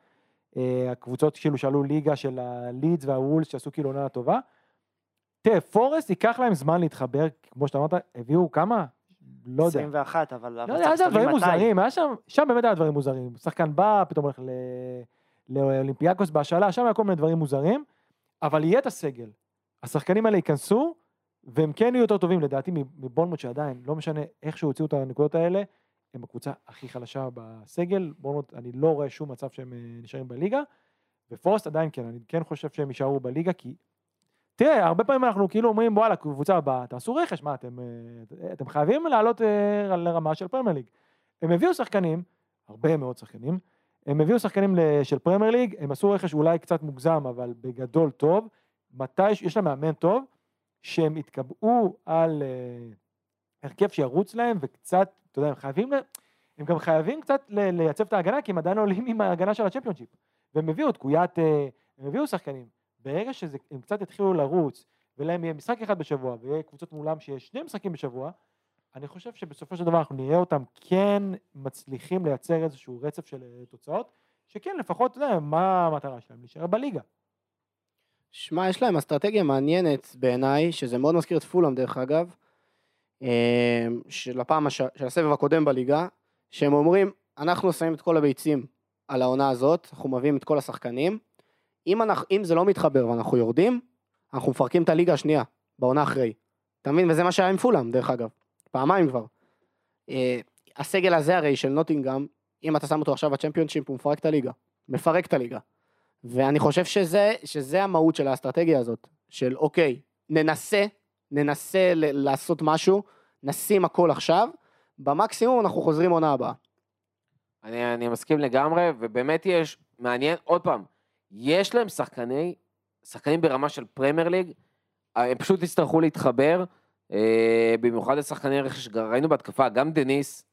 הקבוצות כאילו שעלו ליגה של הלידס והוולס שעשו כאילו עונה טובה. תראה, פורסט ייקח להם זמן להתחבר, כמו שאתה אמרת, הביאו כמה? לא יודע. 21, אבל... לא יודע, היה שם דברים. מוזרים, היה שם, שם באמת היה דברים מוזרים. שחקן בא, פתאום הולך ל... לאולימפיאקוס בהשאלה, שם היה כל מיני דברים מוזרים, אבל יהיה את הסגל. השחקנים האלה ייכנסו, והם כן יהיו יותר טובים, לדעתי, מבורנמוט שעדיין, לא משנה איך שהוציאו את הנקודות האלה, הם הקבוצה הכי חלשה בסגל, בורנמוט, אני לא רואה שום מצב שהם אה, נשארים בליגה, ופורסט עדיין כן, אני כן חושב שהם יישארו בליגה, כי... תראה, הרבה פעמים אנחנו כאילו אומרים, וואלה, קבוצה הבאה, תעשו רכש, מה, אתם, אה, אתם חייבים לעלות אה, לרמה של פרמייר ליג. הם הביאו שחקנים, הרבה מאוד שחקנים, הם הביאו שחקנים של פרמייר ליג, הם עשו רכש אולי קצת מוגזם, אבל בגדול טוב. מתי, יש להם מאמן טוב, שהם התקבעו על הרכב שירוץ להם, וקצת, אתה יודע, הם חייבים, הם גם חייבים קצת לייצב את ההגנה, כי הם עדיין עולים עם ההגנה של הצ'מפיונשיפ. והם הביאו את קויאטה, הם הביאו שחקנים. ברגע שהם קצת יתחילו לרוץ, ולהם יהיה משחק אחד בשבוע, ויהיה קבוצות מולם שיש שני משחקים בשבוע, אני חושב שבסופו של דבר אנחנו נראה אותם כן מצליחים לייצר איזשהו רצף של אה, תוצאות, שכן לפחות, אתה יודע, מה המטרה שלהם? להישאר בליגה. שמע, יש להם אסטרטגיה מעניינת בעיניי, שזה מאוד מזכיר את פולאם דרך אגב, של הפעם, הש... של הסבב הקודם בליגה, שהם אומרים, אנחנו שמים את כל הביצים על העונה הזאת, אנחנו מביאים את כל השחקנים, אם, אנחנו, אם זה לא מתחבר ואנחנו יורדים, אנחנו מפרקים את הליגה השנייה, בעונה אחרי. אתה מבין? וזה מה שהיה עם פולאם, דרך אגב. פעמיים כבר. אה, הסגל הזה הרי של נוטינגאם, אם אתה שם אותו עכשיו בצ'מפיונשיפ, הוא מפרק את הליגה. מפרק את הליגה. ואני חושב שזה, שזה המהות של האסטרטגיה הזאת, של אוקיי, ננסה, ננסה ל- לעשות משהו, נשים הכל עכשיו, במקסימום אנחנו חוזרים עונה הבאה. אני, אני מסכים לגמרי, ובאמת יש, מעניין, עוד פעם, יש להם שחקני, שחקנים ברמה של פרמייר ליג, הם פשוט יצטרכו להתחבר, אה, במיוחד לשחקני רכש, ראינו בהתקפה, גם דניס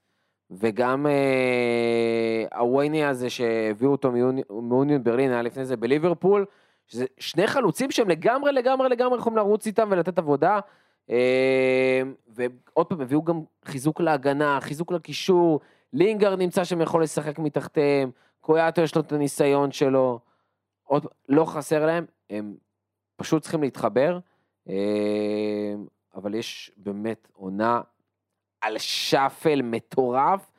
וגם אה, האווניי הזה שהביאו אותו מאוניון ברלין, היה לפני זה בליברפול, שזה שני חלוצים שהם לגמרי לגמרי לגמרי יכולים לרוץ איתם ולתת עבודה. אה, ועוד פעם, הביאו גם חיזוק להגנה, חיזוק לקישור, לינגר נמצא שם יכול לשחק מתחתיהם, קויאטו יש לו את הניסיון שלו, עוד לא חסר להם, הם פשוט צריכים להתחבר, אה, אבל יש באמת עונה על שאפל מטורף,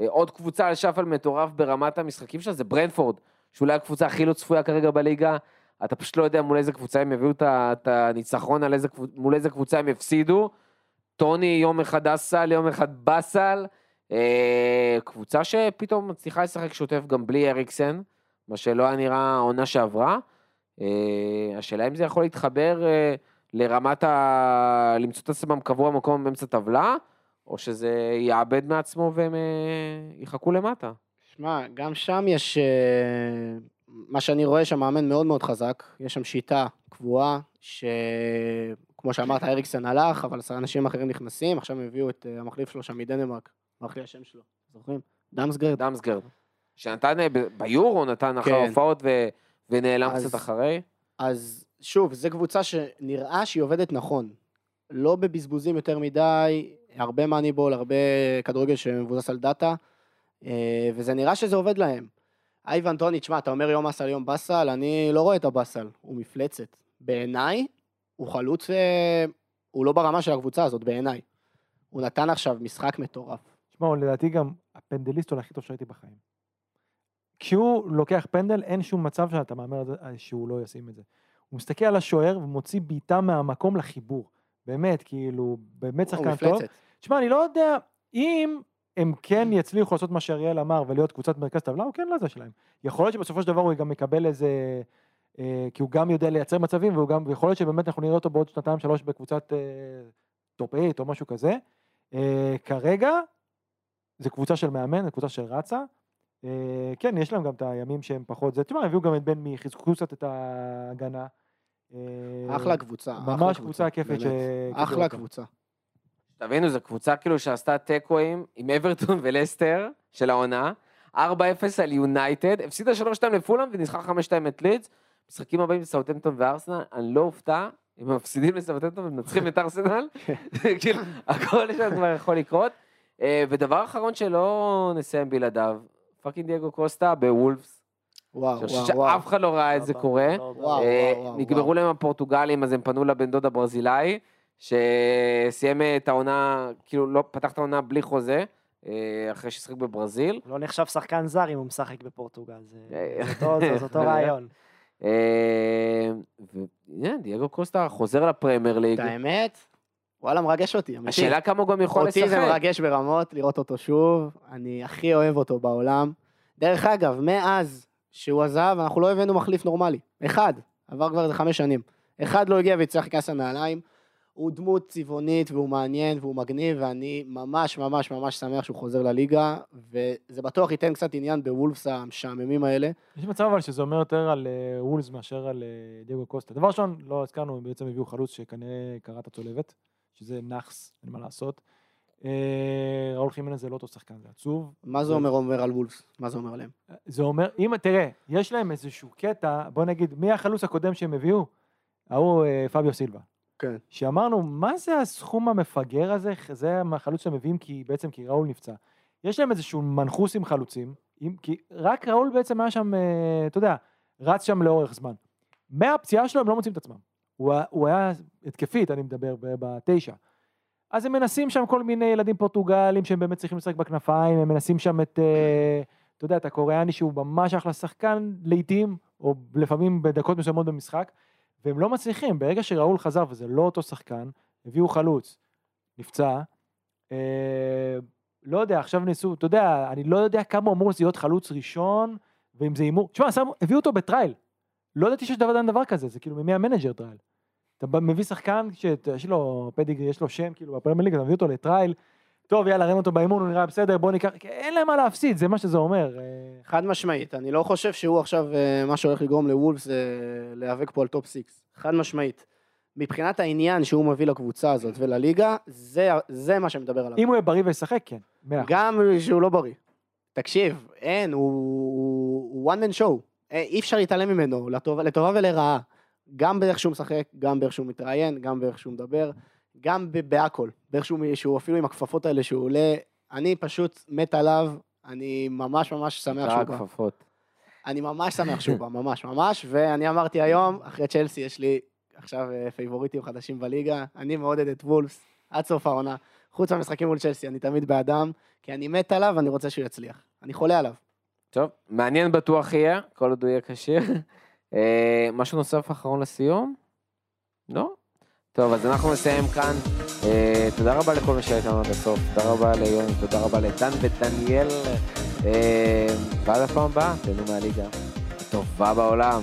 אה, עוד קבוצה על שאפל מטורף ברמת המשחקים שלה זה ברנפורד, שאולי הקבוצה הכי לא צפויה כרגע בליגה, אתה פשוט לא יודע מול איזה קבוצה הם יביאו את הניצחון, איזה, מול איזה קבוצה הם יפסידו. טוני יום אחד אסל, יום אחד באסל. אה, קבוצה שפתאום מצליחה לשחק שוטף גם בלי אריקסן, מה שלא היה נראה העונה שעברה. אה, השאלה אם זה יכול להתחבר אה, לרמת ה... למצוא את עצמם קבוע מקום באמצע טבלה, או שזה יאבד מעצמו והם אה, יחכו למטה. שמע, גם שם יש, אה, מה שאני רואה שם מאמן מאוד מאוד חזק, יש שם שיטה קבועה, שכמו שאמרת, אריקסן הלך, אבל אנשים אחרים נכנסים, עכשיו הם הביאו את אה, המחליף שלו שם מדנמרק, ברח לי השם שלו, זוכרים? דמסגרד. דמסגרד. שנתן אה, ביורו, נתן אחר כן. ההופעות ו... ונעלם אז- קצת אחרי. אז שוב, זו קבוצה שנראה שהיא עובדת נכון. לא בבזבוזים יותר מדי, הרבה מאניבול, הרבה כדורגל שמבוסס על דאטה, וזה נראה שזה עובד להם. אייבן טוני, תשמע, אתה אומר יום אסל, יום באסל, אני לא רואה את הבאסל, הוא מפלצת. בעיניי, הוא חלוץ, אה, הוא לא ברמה של הקבוצה הזאת, בעיניי. הוא נתן עכשיו משחק מטורף. תשמע, הוא לדעתי גם הפנדליסט אולי הכי טוב שראיתי בחיים. כשהוא לוקח פנדל, אין שום מצב שאתה מהמר אה, שהוא לא ישים את זה. הוא מסתכל על השוער ומוציא בעיטה מהמקום לחיבור. באמת, כאילו, באמת הוא שחקן טוב. מפלצת. תשמע, אני לא יודע אם הם כן יצליחו לעשות מה שאריאל אמר ולהיות קבוצת מרכז טבלה, הוא כן לזה שלהם. יכול להיות שבסופו של דבר הוא גם מקבל איזה... אה, כי הוא גם יודע לייצר מצבים, והוא גם, ויכול להיות שבאמת אנחנו נראה אותו בעוד שנתיים שלוש בקבוצת אה, top 8 או משהו כזה. אה, כרגע, זה קבוצה של מאמן, זו קבוצה של רצה. אה, כן, יש להם גם את הימים שהם פחות זה. תשמע, הביאו גם את בן מי, חיזקו קצת את ההגנה. אה, אחלה קבוצה. אחלה ממש קבוצה כיפית אחלה. קבוצה. תבינו, זו קבוצה כאילו שעשתה תיקואים עם אברטון ולסטר של העונה, 4-0 על יונייטד, הפסידה 3-2 לפולאם וניצחה 5-2 את לידס. משחקים הבאים לסאות'המפטון וארסנל, אני לא אופתע אם הם מפסידים לסאות'המפטון ומנצחים את ארסנל, [laughs] כאילו, הכל שם כבר יכול לקרות. אה, ודבר אחרון שלא נסיים בלעדיו, fucking דייגו קוסטה בוולפס, וואו, וואו, וואו. שאף אחד לא ראה את זה קורה. וואו, אה, וואו, וואו, נגמרו. להם הפורטוגלים, אז הם פנו לבן דוד הברזילאי, שסיים את העונה, כאילו לא פתח את העונה בלי חוזה, אה, אחרי ששיחק בברזיל. לא נחשב שחקן זר אם הוא משחק בפורטוגל, זה אה, [laughs] זה אותו- זה- זה אותו רעיון. אה, דייגו קוסטה חוזר לפרמייר ליג. את האמת, וואלה, מרגש אותי. השאלה כמה הוא גם יכול אותי זה לשחק. מרגש ברמות לראות אותו שוב, אני הכי אוהב אותו בעולם. דרך אגב, מאז שהוא עזב, אנחנו לא הבאנו מחליף נורמלי. אחד, עבר כבר איזה חמש שנים. אחד לא הגיע והצליח להיכנס לנעליים. הוא דמות צבעונית והוא מעניין והוא מגניב, ואני ממש ממש ממש שמח שהוא חוזר לליגה, וזה בטוח ייתן קצת עניין בוולפס המשעממים האלה. יש מצב אבל שזה אומר יותר על אה, וולס מאשר על אה, דייגו קוסטה. דבר ראשון, לא הזכרנו, הם בעצם הביאו חלוץ שכנראה קרא את הצולבת, שזה נאחס, אין מה לעשות. אה, ראול חימנז זה לא אותו שחקן, זה עצוב. מה זה אומר אומר על וולפס? מה זה אומר עליהם? זה אומר, אם, תראה, יש להם איזשהו קטע, בוא נגיד, מי החלוץ הקודם שהם הביאו? ההוא פביו סילבה. כן. שאמרנו, מה זה הסכום המפגר הזה? זה החלוץ שהם מביאים כי בעצם כי ראול נפצע. יש להם איזשהו מנחוס עם חלוצים, עם, כי רק ראול בעצם היה שם, אה, אתה יודע, רץ שם לאורך זמן. מהפציעה שלו הם לא מוצאים את עצמם. הוא, הוא היה התקפית, אני מדבר, בתשע. אז הם מנסים שם כל מיני ילדים פורטוגלים שהם באמת צריכים לשחק בכנפיים, הם מנסים שם את, אה, אתה יודע, את הקוריאני שהוא ממש אחלה שחקן לעיתים, או לפעמים בדקות מסוימות במשחק, והם לא מצליחים. ברגע שראול חזר וזה לא אותו שחקן, הביאו חלוץ, נפצע, אה, לא יודע, עכשיו ניסו, אתה יודע, אני לא יודע כמה אמור להיות חלוץ ראשון, ואם זה הימור, תשמע, שמו- הביאו אותו ב trial. לא ידעתי שיש דבר, דבר כזה, זה כאילו ממי המנג'ר trial. אתה מביא שחקן שיש לו pedigree, יש לו שם, כאילו, בפרמייר ליג, אתה מביא אותו ל trial, טוב, יאללה, ראינו אותו באימון, הוא נראה בסדר, בוא ניקח, אין להם מה להפסיד, זה מה שזה אומר. אה, חד משמעית, אני לא חושב שהוא עכשיו, אה, מה שהולך לגרום לוולפס זה להיאבק פה על top six. חד משמעית. מבחינת העניין שהוא מביא לקבוצה הזאת ולליגה, זה, זה מה שמדבר עליו. אם הוא יהיה בריא וישחק, כן, מאה. גם שהוא לא בריא. תקשיב, אין, הוא, הוא, one man show. אה, אי אפשר להתעלם ממנו, לטובה, לטובה ולרעה. גם באיך שהוא משחק, גם באיך שהוא מתראיין, גם באיך שהוא מדבר, גם בהכל. באיך שהוא, אפילו עם הכפפות האלה שהוא עולה. אני פשוט מת עליו, אני ממש ממש שמח שהוא בא. כפפות. אני ממש שמח שהוא [laughs] בא, ממש ממש, ואני אמרתי היום, אחרי צ'לסי יש לי עכשיו אה, פייבוריטים חדשים בליגה, אני מעודד את וולפס עד סוף העונה. חוץ מהמשחקים מול צ'לסי, אני תמיד באדם, כי אני מת עליו ואני רוצה שהוא יצליח. אני חולה עליו. טוב, מעניין בטוח יהיה, כל עוד הוא יהיה כשיר. [laughs] אה, משהו נוסף אחרון לסיום? לא? טוב, אז אנחנו נסיים כאן. אה, תודה רבה לכל מי שהיה איתנו עד הסוף. תודה רבה ליוני, תודה רבה לדן ודניאל. אה, ועד הפעם הבאה, תהנו מהליגה הטובה בעולם.